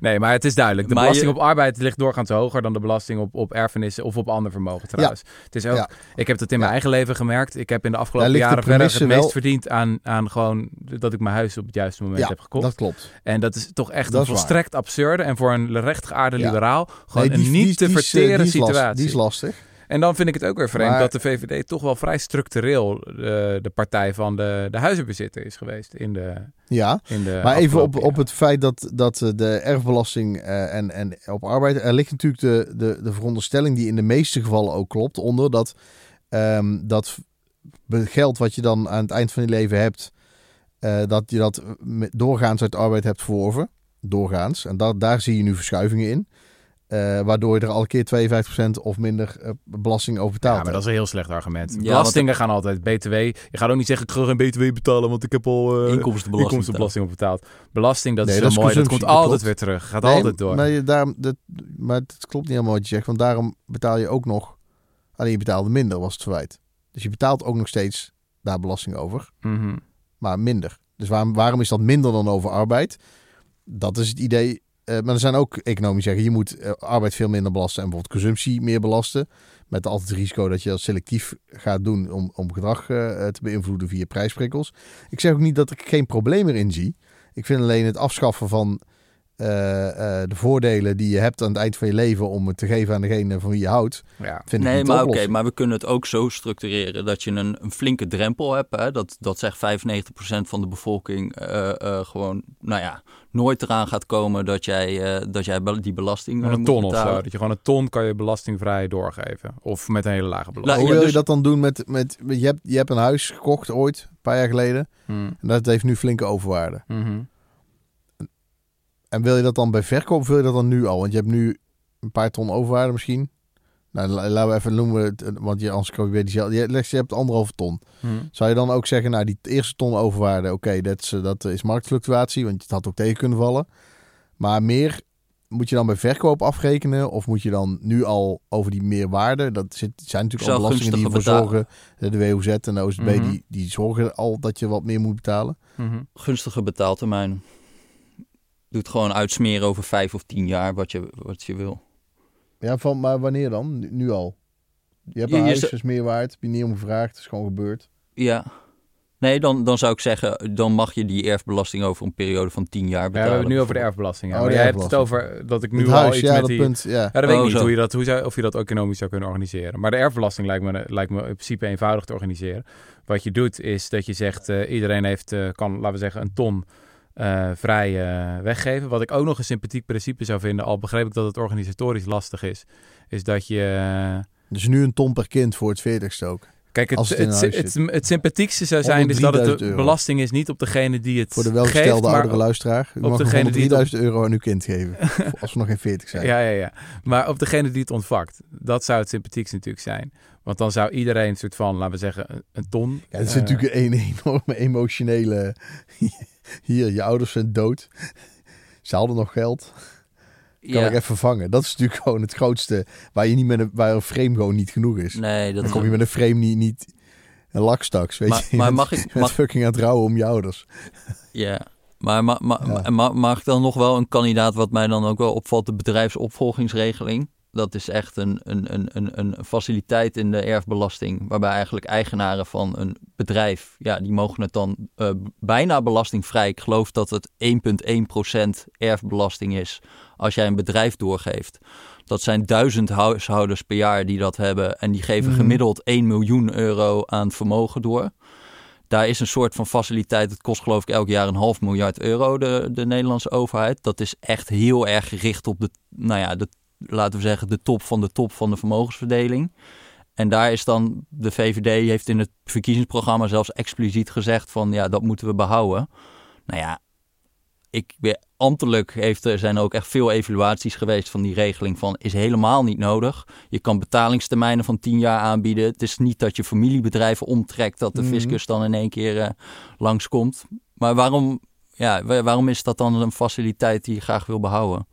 Nee, maar het is duidelijk. De Maar belasting je- op arbeid ligt doorgaans hoger dan de belasting op, op erfenissen of op ander vermogen trouwens. Het is ook, Ja. Ik heb dat in mijn Ja. eigen leven gemerkt. Ik heb in de afgelopen jaren verder het meest verdiend aan, aan gewoon dat ik mijn huis op het juiste moment Ja, heb gekocht. dat klopt. En dat is toch echt Dat een volstrekt absurde en voor een rechtgeaarde Ja. liberaal gewoon Nee, die- een die- niet te die eh, verteren die is last- situatie. die is lastig. En dan vind ik het ook weer vreemd Maar- dat de VVD toch wel vrij structureel eh, de partij van de, de huizenbezitter is geweest in de, Ja, in de maar even op, op het feit dat, dat eh, de erfbelasting eh, en, en op arbeid... Er ligt natuurlijk de, de, de veronderstelling die in de meeste gevallen ook klopt onder... dat ehm, dat geld wat je dan aan het eind van je leven hebt... dat je dat doorgaans uit arbeid hebt verworven. Doorgaans. En da daar zie je nu verschuivingen in. Eh, waardoor je er al een keer 52% of minder eh, belasting over betaalt. Ja, maar dat is een heel slecht argument. Ja, Belastingen gaan altijd BTW. Je gaat ook niet zeggen, ik ga geen BTW betalen, want ik heb al eh, Inkomstenbelasting. inkomstenbelasting op betaald. Belasting, dat Nee, is dat zo is mooi. Dat komt altijd weer terug. Gaat Nee, altijd door. Maar, je, daarom, dat, maar het klopt niet helemaal wat je zegt. Want daarom betaal je ook nog... Alleen je betaalde minder, was het verwijt. Dus je betaalt ook nog steeds daar belasting over, Mhm. maar minder. Dus waarom, waarom is dat minder dan over arbeid? Dat is het idee. Eh, maar er zijn ook economen die zeggen, je moet eh, arbeid veel minder belasten en bijvoorbeeld consumptie meer belasten. Met altijd het risico dat je dat selectief gaat doen om, om gedrag eh, te beïnvloeden via prijsprikkels. Ik zeg ook niet dat ik geen probleem erin zie. Ik vind alleen het afschaffen van eh, eh, de voordelen die je hebt aan het eind van je leven om het te geven aan degene van wie je houdt, Ja. vind ik Nee, maar oké, maar we kunnen het ook zo structureren dat je een, een flinke drempel hebt. Hè? Dat, dat zegt 95% van de bevolking eh, eh, gewoon, nou ja, nooit eraan gaat komen dat jij, eh, dat jij die belasting een moet ton of zo. Dat je gewoon een ton kan je belastingvrij doorgeven. Of met een hele lage La- belasting. Hoe ja, wil dus- je dat dan doen met, met je, hebt, je hebt een huis gekocht ooit, een paar jaar geleden. Mhm. En dat heeft nu flinke overwaarde. Mhm. En wil je dat dan bij verkoop of wil je dat dan nu al? Want je hebt nu een paar ton overwaarde misschien. Nou, la- laten we even noemen, het, eh, want je anders kan je weer diezelfde. Je, je hebt anderhalve ton. Mhm. Zou je dan ook zeggen, nou die eerste ton overwaarde, oké, dat, is, eh, dat is marktfluctuatie, want het had ook tegen kunnen vallen. Maar meer moet je dan bij verkoop afrekenen of moet je dan nu al over die meerwaarde? Dat zit, zijn natuurlijk al belastingen die ervoor zorgen. eh, De WOZ en de OZB, Mhm. die, die zorgen al dat je wat meer moet betalen. Mhm. Gunstige betaaltermijnen. Doe het gewoon uitsmeren over vijf of tien jaar wat je, wat je wil. Ja, van, maar wanneer dan? Nu, nu al? Je hebt een je huis, zou- is meer waard. Heb je niet om gevraagd, het is gewoon gebeurd. Ja. Nee, dan, dan zou ik zeggen, dan mag je die erfbelasting over een periode van tien jaar Ja, we betalen. hebben het nu over de erfbelasting. Ja. Oh, maar de jij hebt het over dat ik nu het al huis, iets ja, met dat die... punt. Ja. Ja, dat weet Oh, ik niet zo. hoe je dat, hoe zou, of je dat economisch zou kunnen organiseren. Maar de erfbelasting lijkt me, lijkt me in principe eenvoudig te organiseren. Wat je doet is dat je zegt, eh, iedereen heeft, eh, kan, laten we zeggen, een ton eh, vrij eh, weggeven. Wat ik ook nog een sympathiek principe zou vinden, al begreep ik dat het organisatorisch lastig is, is dat je... eh, Dus nu een ton per kind voor het 40ste ook. Kijk, het, het, sympathiekste zou zijn dus dat het 103.000 de belasting is niet op degene die het Voor de welgestelde oudere luisteraar. U op mag degene die het 3000 euro aan uw kind geven. als we nog geen 40 zijn. Ja, ja, ja. Maar op degene die het ontvangt. Dat zou het sympathiekst natuurlijk zijn. Want dan zou iedereen een soort van, laten we zeggen, een, ton. Ja, het is natuurlijk een enorme emotionele... Hier, je ouders zijn dood. Ze hadden nog geld. Kan Ja. ik even vangen. Dat is natuurlijk gewoon het grootste... Waar, je niet met een, waar een frame gewoon niet genoeg is. Nee, dat Dan kom je met een frame niet... niet een lakstaks, weet Maar- je. Maar mag ik- mag- fucking aan het rouwen om je ouders. Ja, maar ma, ma, Ja. ma- mag ik dan nog wel een kandidaat wat mij dan ook wel opvalt, de bedrijfsopvolgingsregeling? Dat is echt een, een, een, een, een faciliteit in de erfbelasting, waarbij eigenlijk eigenaren van een bedrijf, ja, die mogen het dan eh, bijna belastingvrij. Ik geloof dat het 1,1% erfbelasting is als jij een bedrijf doorgeeft. Dat zijn duizend huishoudens per jaar die dat hebben en die geven Mhm. gemiddeld 1 miljoen euro aan vermogen door. Daar is een soort van faciliteit. Het kost geloof ik elk jaar een half miljard euro, de, de Nederlandse overheid. Dat is echt heel erg gericht op de, nou ja, de, laten we zeggen, de top van de top van de vermogensverdeling. En daar is dan, de VVD heeft in het verkiezingsprogramma zelfs expliciet gezegd van, ja, dat moeten we behouden. Nou ja, ik ambtelijk heeft, er zijn ook echt veel evaluaties geweest van die regeling van, is helemaal niet nodig. Je kan betalingstermijnen van 10 jaar aanbieden. Het is niet dat je familiebedrijven omtrekt, dat de Mhm. fiscus dan in één keer eh, langskomt. Maar waarom, ja, wa- waarom is dat dan een faciliteit die je graag wil behouden?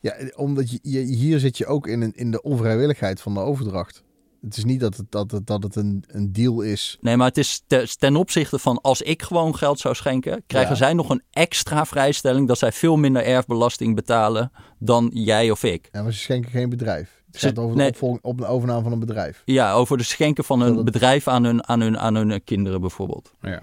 Ja, omdat je, je, hier zit je ook in, een, in de onvrijwilligheid van de overdracht. Het is niet dat het, dat het, dat het een, een deal is. Nee, maar het is te- ten opzichte van als ik gewoon geld zou schenken, krijgen Ja. zij nog een extra vrijstelling dat zij veel minder erfbelasting betalen dan jij of ik. Ja, maar ze schenken geen bedrijf. Het gaat over de nee. opvolging, op een overname van een bedrijf. Ja, over de schenken van een bedrijf aan hun, aan hun, aan hun kinderen bijvoorbeeld. Ja.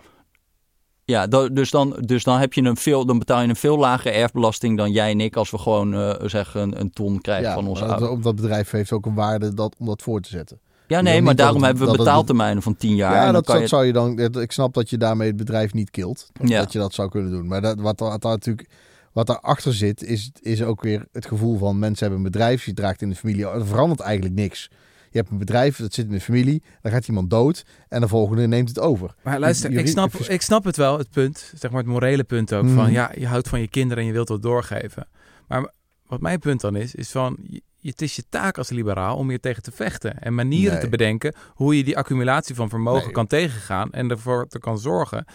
Ja, dus, dan, dus dan, heb je een veel, dan betaal je een veel lagere erfbelasting dan jij en ik als we gewoon eh, zeggen een, een ton krijgen Ja, van onze maar ouders. dat, dat bedrijf heeft ook een waarde dat, om dat voor te zetten. Ja, nee, maar daarom het- hebben we betaaltermijnen van 10 jaar. Ja, en dat, kan dat je, zou je dan. Ik snap dat je daarmee het bedrijf niet kilt. Ja. Dat je dat zou kunnen doen. Maar dat, wat, wat daar natuurlijk. Wat daarachter zit, is, is ook weer het gevoel van mensen hebben een bedrijf, je draagt in de familie. Er verandert eigenlijk niks. Je hebt een bedrijf, dat zit in de familie, dan gaat iemand dood en de volgende neemt het over. Maar luister, ik snap, ik snap het wel, het punt, zeg maar het morele punt ook, Mhm. van ja, je houdt van je kinderen en je wilt wat doorgeven. Maar wat mijn punt dan is, is van, het is je taak als liberaal om hier tegen te vechten. En manieren Nee. te bedenken hoe je die accumulatie van vermogen Nee. kan tegengaan. En ervoor te kan zorgen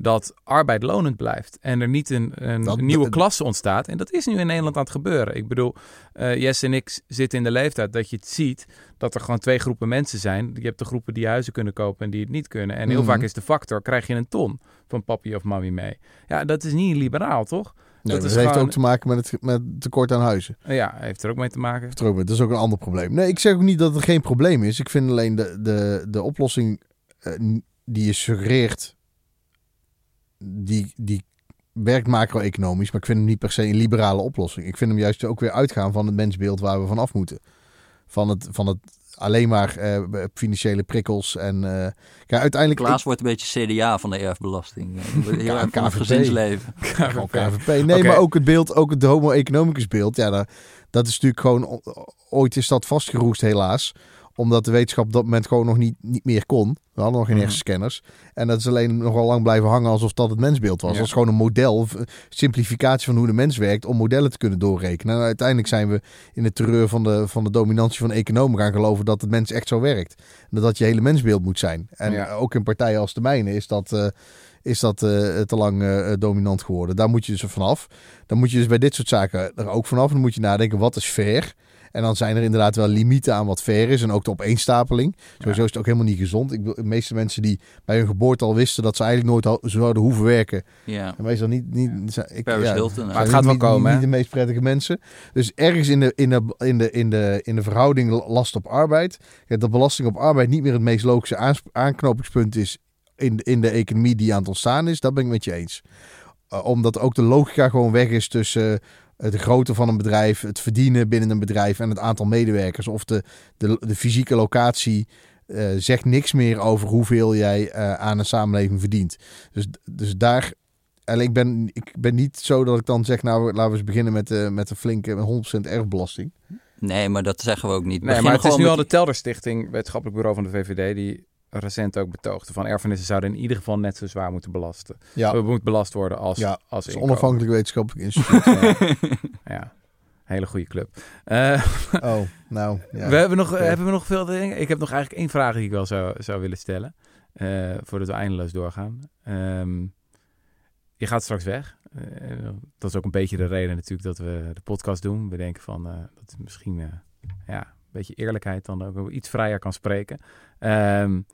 dat arbeid lonend blijft. En er niet een, een Dat- nieuwe klasse ontstaat. En dat is nu in Nederland aan het gebeuren. Ik bedoel, Jess en ik zitten in de leeftijd dat je het ziet dat er gewoon twee groepen mensen zijn. Je hebt de groepen die huizen kunnen kopen en die het niet kunnen. En heel Mhm. vaak is de factor, krijg je een ton van papi of mami mee. Ja, dat is niet liberaal, toch? Nee, dat heeft gewoon- ook te maken met het, met het tekort aan huizen. Ja, heeft er ook mee te maken. Stromen, dat is ook een ander probleem. Nee, ik zeg ook niet dat het geen probleem is. Ik vind alleen de, de, de oplossing eh, die je suggereert, die, die werkt macro-economisch, maar ik vind hem niet per se een liberale oplossing. Ik vind hem juist ook weer uitgaan van het mensbeeld waar we vanaf moeten. Van het, van het alleen maar eh, financiële prikkels en eh, kijk, uiteindelijk... Klaas wordt een beetje CDA van de erfbelasting. Eh, Heel erg van het KVP. gezinsleven. Gewoon KVP. Nee, maar ook het beeld, ook het homo economicus beeld. Ja, daar, dat is natuurlijk gewoon... Ooit is dat vastgeroest helaas. Omdat de wetenschap op dat moment gewoon nog niet, niet meer kon. We hadden nog geen Mhm. hersenscanners. En dat is alleen nog wel lang blijven hangen alsof dat het mensbeeld was. Ja. Dat is gewoon een model, simplificatie van hoe de mens werkt... om modellen te kunnen doorrekenen. En uiteindelijk zijn we in het terreur van de, van de dominantie van de economen gaan geloven... dat het mens echt zo werkt. En dat dat je hele mensbeeld moet zijn. En Ja. ook in partijen als de mijne is dat... eh, is dat eh, te lang eh, dominant geworden. Daar moet je dus vanaf. Dan moet je dus bij dit soort zaken er ook vanaf. Dan moet je nadenken, wat is fair? En dan zijn er inderdaad wel limieten aan wat fair is. En ook de opeenstapeling. Sowieso is het ook helemaal niet gezond. Ik, de meeste mensen die bij hun geboorte al wisten... dat ze eigenlijk nooit zouden hoeven werken. Ja. En meestal niet... niet ik, Paris ja, Hilton. Maar het gaat wel komen, Niet, hè? niet de meest prettige mensen. Dus ergens in de, in de, in de, in de, in de verhouding last op arbeid... Ja, dat belasting op arbeid niet meer het meest logische aanknopingspunt is... In, de- in de economie die aan het ontstaan is. Dat ben ik met je eens. Uh, omdat ook de logica gewoon weg is tussen uh, de grootte van een bedrijf... het verdienen binnen een bedrijf en het aantal medewerkers... of de, de, de fysieke locatie... Uh, zegt niks meer over hoeveel jij uh, aan een samenleving verdient. Dus, dus daar Alleen ik ben, ik ben niet zo dat ik dan zeg, nou laten we eens beginnen met, uh, met een flinke 100% erfbelasting. Nee, maar dat zeggen we ook niet. Nee, Begin maar het is nu met al de Telderstichting, wetenschappelijk bureau van de VVD, die recent ook betoogde van erfenissen zouden in ieder geval net zo zwaar moeten belasten. Ja, We moet belast worden als, Ja, als het is onafhankelijk wetenschappelijk instituut. Ja, hele goede club. Uh, oh, nou. Ja. we hebben, nog, hebben we nog veel dingen? Ik heb nog eigenlijk één vraag die ik wel zou, zou willen stellen. uh, voordat we eindeloos doorgaan. Um, je gaat straks weg. Uh, dat is ook een beetje de reden natuurlijk dat we de podcast doen. We denken van dat het misschien ja, beetje eerlijkheid dan ook iets vrijer kan spreken. Um,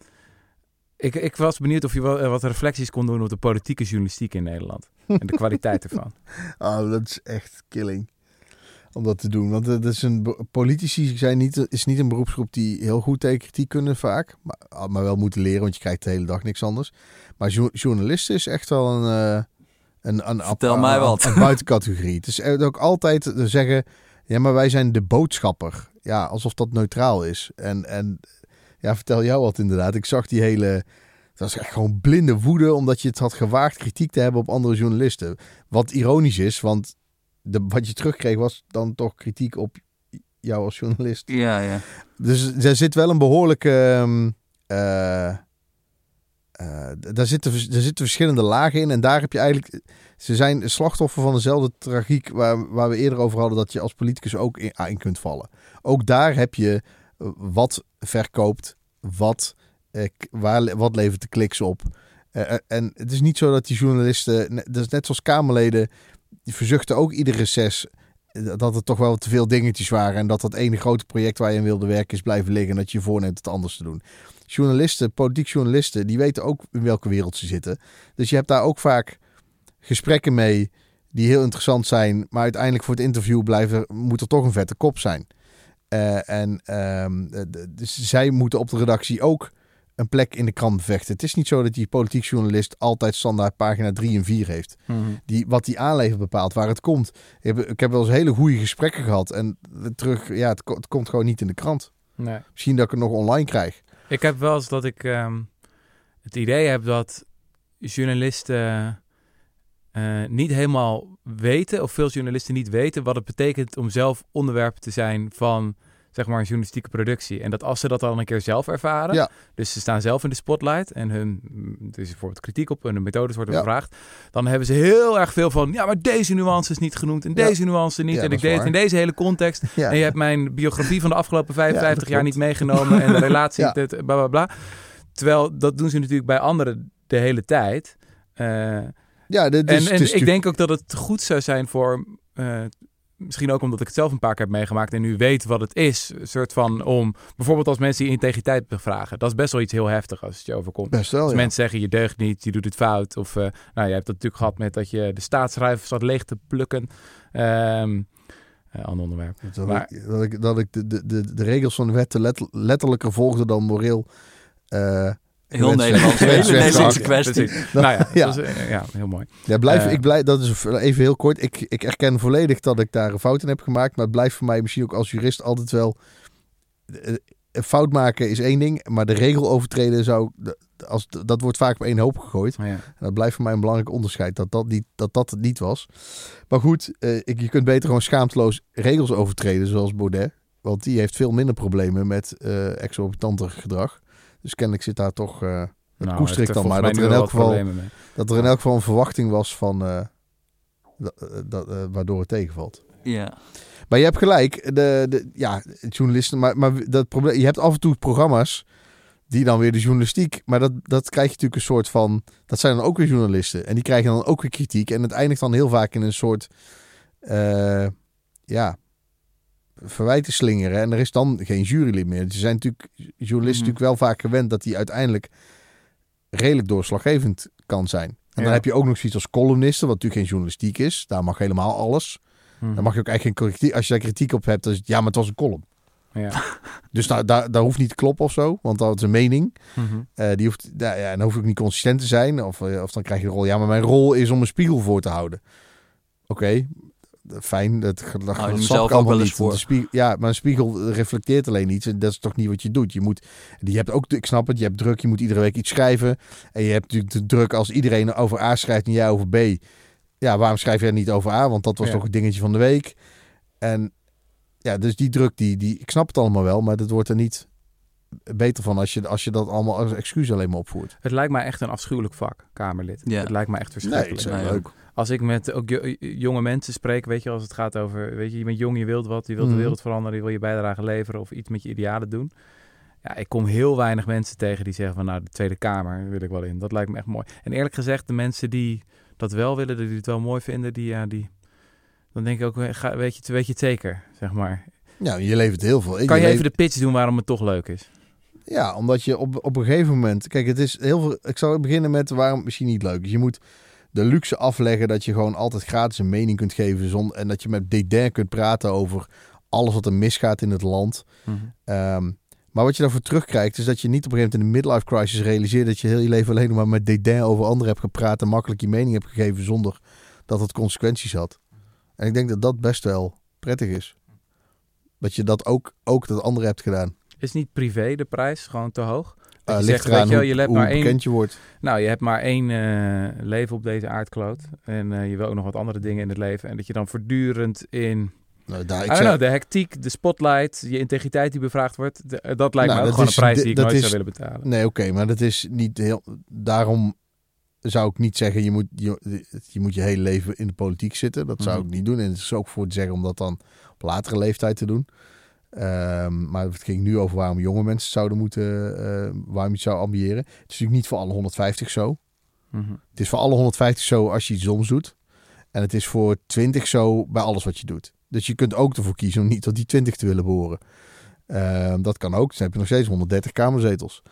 ik, ik, was benieuwd of je wel, wat reflecties kon doen op de politieke journalistiek in Nederland. En de kwaliteit ervan. Oh, dat is echt killing. Om dat te doen. Want het is een, politici zijn niet, is niet een beroepsgroep die heel goed tegen kritiek kunnen vaak. Maar, maar wel moeten leren, want je krijgt de hele dag niks anders. Maar jo journalisten is echt wel een... Uh, een, een Vertel mij wat. Een, een buitencategorie. Het is ook altijd zeggen... Ja, maar wij zijn de boodschapper. Ja, alsof dat neutraal is. En, en ja, vertel jou wat inderdaad. Ik zag die hele... Het was echt gewoon blinde woede, omdat je het had gewaagd kritiek te hebben op andere journalisten. Wat ironisch is, want de, wat je terugkreeg was dan toch kritiek op jou als journalist. Ja, ja. Dus er zit wel een behoorlijke... Um, uh, uh, daar, zitten, er zitten verschillende lagen in. En daar heb je eigenlijk... Ze zijn slachtoffer van dezelfde tragiek waar, waar we eerder over hadden... dat je als politicus ook in, in kunt vallen. Ook daar heb je wat verkoopt, wat, uh, waar, wat levert de kliks op. Uh, en het is niet zo dat die journalisten... Dat is net zoals Kamerleden... die verzuchten ook ieder reces dat er toch wel te veel dingetjes waren. En dat dat ene grote project waar je in wilde werken is blijven liggen. En dat je je voorneemt het anders te doen. Journalisten, politiek journalisten, die weten ook in welke wereld ze zitten. Dus je hebt daar ook vaak gesprekken mee die heel interessant zijn. Maar uiteindelijk voor het interview blijven, moet er toch een vette kop zijn. Uh, en um, dus zij moeten op de redactie ook een plek in de krant bevechten. Het is niet zo dat die politiek journalist altijd standaard pagina 3 en 4 heeft. Mhm. Mm die, wat die aanlever bepaalt, waar het komt. Ik heb, ik heb wel eens hele goede gesprekken gehad. En terug, ja, het, het komt gewoon niet in de krant. Nee. Misschien dat ik het nog online krijg. Ik heb wel eens dat ik um, het idee heb dat journalisten uh, niet helemaal weten, of veel journalisten niet weten, wat het betekent om zelf onderwerp te zijn van zeg maar, een journalistieke productie. En dat als ze dat dan een keer zelf ervaren, Ja. dus ze staan zelf in de spotlight en hun, er is bijvoorbeeld kritiek op hun methodes worden Ja. gevraagd, dan hebben ze heel erg veel van, ja, maar deze nuance is niet genoemd en Ja. deze nuance niet en ik deed het in deze hele context Ja. en je hebt mijn biografie van de afgelopen 55 dat jaar niet meegenomen en de relatie, dit, bla bla bla. Terwijl dat doen ze natuurlijk bij anderen de hele tijd. Eh, Ja, dit en is, en het is ik denk ook dat het goed zou zijn voor. eh, misschien ook omdat ik het zelf een paar keer heb meegemaakt en nu weet wat het is. Een soort van om. Bijvoorbeeld als mensen je integriteit bevragen. Dat is best wel iets heel heftig als het je overkomt. best wel, Als ja. mensen zeggen je deugt niet, je doet het fout. Of eh, nou, je hebt dat natuurlijk gehad met dat je de staatsruif zat leeg te plukken. Eh, ander onderwerp. Dat, Maar- ik, dat ik, dat ik de, de, de, de regels van de wet let, letterlijker volgde dan moreel. Heel gewenst Nederland, zijn. hele Gewenst zijn. Nederlandse kwestie. Nou ja, Ja. Eh, ja, heel mooi. Ja, blijf, Eh. ik blijf, dat is even heel kort. Ik, ik erken volledig dat ik daar een fout in heb gemaakt. Maar het blijft voor mij misschien ook als jurist altijd wel. eh, Een fout maken is één ding, maar de regel overtreden zou. Als, dat wordt vaak op één hoop gegooid. Ja. En dat blijft voor mij een belangrijk onderscheid, dat dat, niet, dat, dat het niet was. Maar goed, eh, ik, je kunt beter gewoon schaamteloos regels overtreden, zoals Baudet. Want die heeft veel minder problemen met eh exorbitanter gedrag. Dus kennelijk zit daar toch, eh, dat Nou, koester ik dan. Maar, dat er, in elk geval, dat er in elk geval een verwachting was van, eh, dat, eh, waardoor het tegenvalt. Ja. Maar je hebt gelijk, de, de, ja, journalisten, maar, maar dat probleem, je hebt af en toe programma's die dan weer de journalistiek, maar dat, dat krijg je natuurlijk een soort van, dat zijn dan ook weer journalisten. En die krijgen dan ook weer kritiek. En het eindigt dan heel vaak in een soort, eh, ja, verwijten slingeren en er is dan geen jurylid meer. Ze zijn natuurlijk, journalisten Mhm. natuurlijk wel vaak gewend dat die uiteindelijk redelijk doorslaggevend kan zijn. En dan heb je ook nog zoiets als columnisten, wat natuurlijk geen journalistiek is. Daar mag helemaal alles. Mhm. Dan mag je ook eigenlijk geen kritiek. Als je daar kritiek op hebt, dan is het ja, maar het was een column. Ja. Dus daar, daar, daar hoeft niet te kloppen of zo, want dat is een mening. Mhm. Eh, die hoeft, nou ja, en dan hoef ik niet consistent te zijn. Of, eh, of dan krijg je de rol, ja, maar mijn rol is om een spiegel voor te houden. Oké, fijn. Dat, dat, hem snap zelf ik allemaal ook wel eens niet. de spiegel, ja, maar een spiegel reflecteert alleen iets. En dat is toch niet wat je doet. Je moet, je hebt ook, ik snap het, je hebt druk. Je moet iedere week iets schrijven. En je hebt natuurlijk de druk als iedereen over A schrijft en jij over B. Ja, waarom schrijf jij niet over A? Want dat was Ja. toch het dingetje van de week. En ja, dus die druk, die, die, ik snap het allemaal wel, maar dat wordt er niet beter van als je, als je dat allemaal als excuus alleen maar opvoert. Het lijkt mij echt een afschuwelijk vak, Kamerlid. Ja. Het lijkt mij echt Nee, verschrikkelijk. Nee, leuk. Als ik met ook jo- jonge mensen spreek, weet je, als het gaat over, weet je, je bent jong, je wilt wat, je wilt Mhm. de wereld veranderen, je wil je bijdrage leveren of iets met je idealen doen. Ja, ik kom heel weinig mensen tegen die zeggen van, nou, de Tweede Kamer wil ik wel in. Dat lijkt me echt mooi. En eerlijk gezegd, de mensen die dat wel willen, die het wel mooi vinden, die, ja, die, dan denk ik ook, ga, weet, je, weet je het zeker, zeg maar. Ja, je levert heel veel. Kan je even de pitch doen waarom het toch leuk is? Ja, omdat je op, op een gegeven moment... Kijk, het is heel veel... Ik zal beginnen met waarom het misschien niet leuk is. Je moet de luxe afleggen dat je gewoon altijd gratis een mening kunt geven. Zon, en dat je met dédain kunt praten over alles wat er misgaat in het land. Ehm, maar wat je daarvoor terugkrijgt, is dat je niet op een gegeven moment in de midlife crisis realiseert dat je heel je leven alleen maar met dédain over anderen hebt gepraat en makkelijk je mening hebt gegeven zonder dat het consequenties had. En ik denk dat dat best wel prettig is. Dat je dat ook, ook dat anderen hebt gedaan. Is niet privé de prijs gewoon te hoog? Uh, je ligt zegt, weet je hoe, je hebt maar één je wordt. Nou, je hebt maar één eh, leven op deze aardkloot. En eh, je wil ook nog wat andere dingen in het leven. En dat je dan voortdurend in Nou, daar, ik zeg- know, de hectiek, de spotlight, je integriteit die bevraagd wordt. de- eh, dat lijkt Nou, me ook gewoon is- een prijs die ik nooit is- zou willen betalen. Nee, oké, maar dat is niet heel. Daarom zou ik niet zeggen, je moet je, je moet je hele leven in de politiek zitten. Dat zou Mhm. ik niet doen. En het is ook voor te zeggen om dat dan op latere leeftijd te doen. Ehm, maar het ging nu over waarom jonge mensen zouden moeten, eh, waarom je het zou ambiëren. Het is natuurlijk niet voor alle 150 zo. Mhm. Het is voor alle 150 zo als je iets doms doet. En het is voor 20 zo bij alles wat je doet. Dus je kunt ook ervoor kiezen om niet tot die 20 te willen behoren. Ehm, dat kan ook. Dan heb je nog steeds 130 kamerzetels.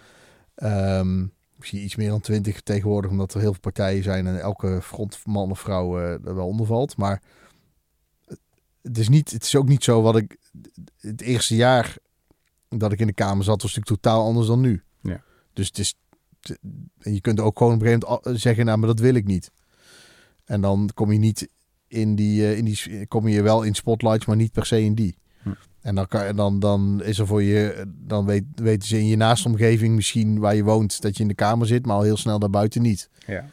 Ehm, misschien iets meer dan 20 tegenwoordig, omdat er heel veel partijen zijn en elke frontman of vrouw eh, er wel onder valt. Maar het is, niet, het is ook niet zo wat ik. Het eerste jaar dat ik in de Kamer zat, was natuurlijk totaal anders dan nu. Ja. Dus het is. En je kunt ook gewoon op een gegeven moment zeggen, nou, maar dat wil ik niet. En dan kom je niet in die, eh, in die kom je wel in spotlights, maar niet per se in die. Hm. En dan, kan, dan, dan is er voor je, dan weet, weten ze in je naaste omgeving misschien waar je woont dat je in de kamer zit, maar al heel snel daarbuiten niet. Ja,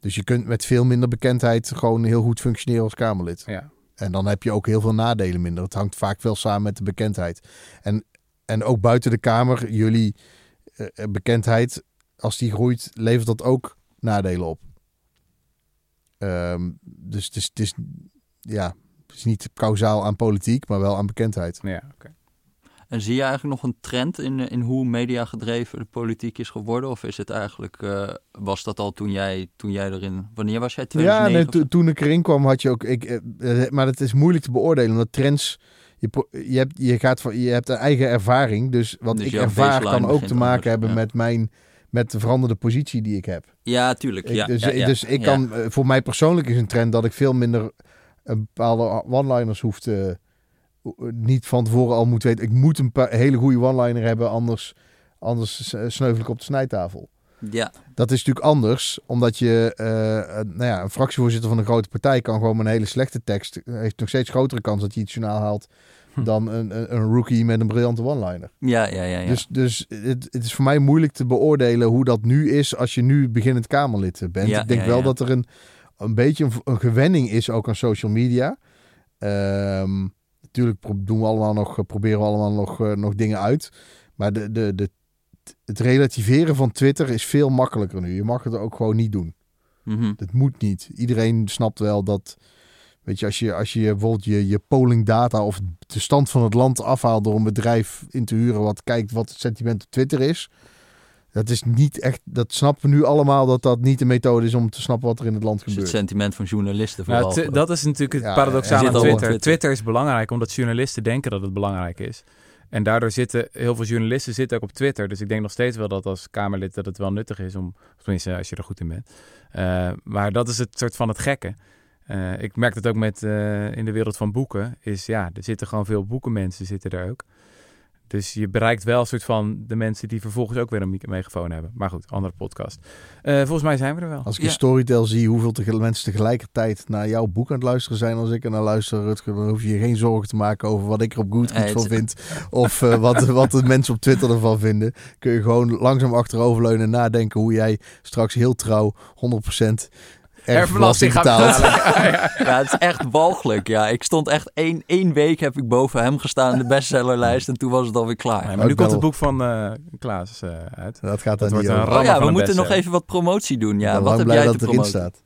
Dus je kunt met veel minder bekendheid gewoon heel goed functioneren als Kamerlid. ja. En dan heb je ook heel veel nadelen minder. Het hangt vaak wel samen met de bekendheid. En, en ook buiten de Kamer, jullie eh, eh, bekendheid, als die groeit, levert dat ook nadelen op. Ehm, dus het is, ja, is niet kausaal aan politiek, maar wel aan bekendheid. Ja, oké. En zie je eigenlijk nog een trend in, in hoe media gedreven de politiek is geworden? Of is het eigenlijk, eh, was dat al toen jij, toen jij erin, wanneer was jij? Ja, 2009 nee, of to- zo? toen ik erin kwam had je ook, ik, eh, eh, maar het is moeilijk te beoordelen, omdat trends, je, je, hebt, je, gaat van, je hebt een eigen ervaring, dus wat Dus ik ervaar kan ook te maken anders, hebben ja. met mijn, met de veranderde positie die ik heb. Ja, tuurlijk. Ik- ja, dus, ja, ja, dus ik ja. kan, eh, voor mij persoonlijk is een trend dat ik veel minder een bepaalde one-liners hoef te, eh, niet van tevoren al moet weten. Ik moet een paar, hele goede one-liner hebben, anders, anders eh, sneuvel ik op de snijtafel. Ja, Dat is natuurlijk anders, omdat je, eh, nou ja, een fractievoorzitter van een grote partij kan gewoon met een hele slechte tekst, heeft nog steeds grotere kans dat hij het journaal haalt Hm. dan een, een, rookie met een briljante one-liner. ja, ja, ja. ja. Dus, dus het, het is voor mij moeilijk te beoordelen hoe dat nu is als je nu beginnend Kamerlid bent. Ja, ik denk wel dat er een, een beetje een, een gewenning is ook aan social media. Ehm, natuurlijk doen we allemaal nog, proberen we allemaal nog, eh, nog dingen uit. Maar de, de, de, het relativeren van Twitter is veel makkelijker nu. Je mag het ook gewoon niet doen. Mhm. Dat moet niet. Iedereen snapt wel dat. Weet je, als je, als je bijvoorbeeld je, je polling data of de stand van het land afhaalt door een bedrijf in te huren wat kijkt wat het sentiment op Twitter is. Dat is niet echt, dat snappen we nu allemaal dat dat niet de methode is om te snappen wat er in het land Dus het gebeurt. sentiment van journalisten vooral. dat is natuurlijk het Ja, paradoxale er aan Twitter. Twitter. Twitter is belangrijk omdat journalisten denken dat het belangrijk is. En daardoor zitten heel veel journalisten zitten ook op Twitter. Dus ik denk nog steeds wel dat als Kamerlid dat het wel nuttig is om, of tenminste als je er goed in bent. Eh, maar dat is het soort van het gekke. Eh, ik merk dat ook met eh, in de wereld van boeken. Is ja, er zitten gewoon veel boekenmensen zitten er ook. Dus je bereikt wel een soort van de mensen die vervolgens ook weer een megafoon hebben. Maar goed, andere podcast. Eh, volgens mij zijn we er wel. Als ik Ja. in Storytel zie hoeveel tegel- mensen tegelijkertijd naar jouw boek aan het luisteren zijn als ik er naar luister, Rutger, dan hoef je je geen zorgen te maken over wat ik er op Goodreads Nee, van vind. Of eh, wat, wat de mensen op Twitter ervan vinden. Kun je gewoon langzaam achteroverleunen en nadenken hoe jij straks heel trouw 100% erfbelasting betalen. Ja, ja. Ja, het is echt walgelijk. Ja, ik stond echt één, één week heb ik boven hem gestaan in de bestsellerlijst en toen was het alweer klaar. Nee, Maar nu komt het boek van eh, Klaas eh, uit. Dat gaat Dat dan wordt niet een Oh ja, we moeten nog even wat promotie doen. Ja, ik ben wat lang heb blij jij dat te erin promoten? staat.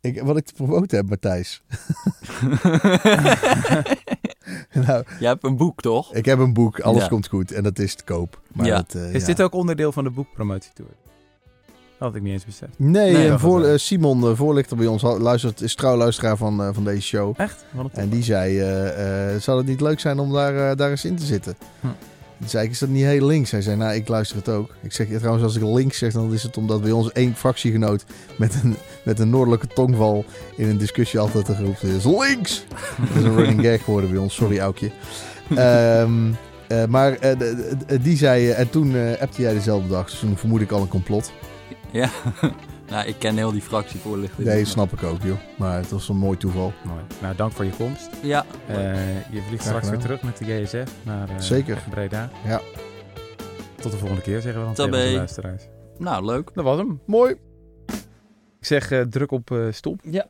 Ik, wat ik te promoten heb, Matthijs. nou, jij hebt een boek, toch? ik heb een boek, Alles Ja. komt goed. En dat is te koop. Maar Ja. dat, eh, Is ja. dit ook onderdeel van de boekpromotietour? Dat had ik niet eens beseft. Nee, Nee, en voor, eh, Simon, de voorlichter bij ons, luistert, is trouw luisteraar van, eh, van deze show. Echt? Wat En die zei, eh, eh, zou het niet leuk zijn om daar, eh, daar eens in te zitten? Hm. Toen zei ik, is dat niet heel links? Hij zei, nou, ik luister het ook. Ik zeg, ja, trouwens, als ik links zeg, dan is het omdat bij ons één fractiegenoot met een, met een noordelijke tongval in een discussie altijd te geroepen is, links! dat is een running gag geworden bij ons, sorry Aukje. Ehm, eh, maar eh, de- de- die zei, eh, en toen eh appte jij dezelfde dag, dus toen vermoed ik al een complot. Ja. nou, ik ken heel die fractievoorlichting. Nee, snap ik ook, joh. Maar het was een mooi toeval. Mooi. Nou, dank voor je komst. Ja, Eh, je vliegt straks weer terug met de JSF naar eh, Zeker. Breda. Ja. Tot de volgende keer, zeggen we dan tegen onze luisteraars. nou leuk. Dat was hem. Mooi. Ik zeg eh, druk op eh, stop. Ja.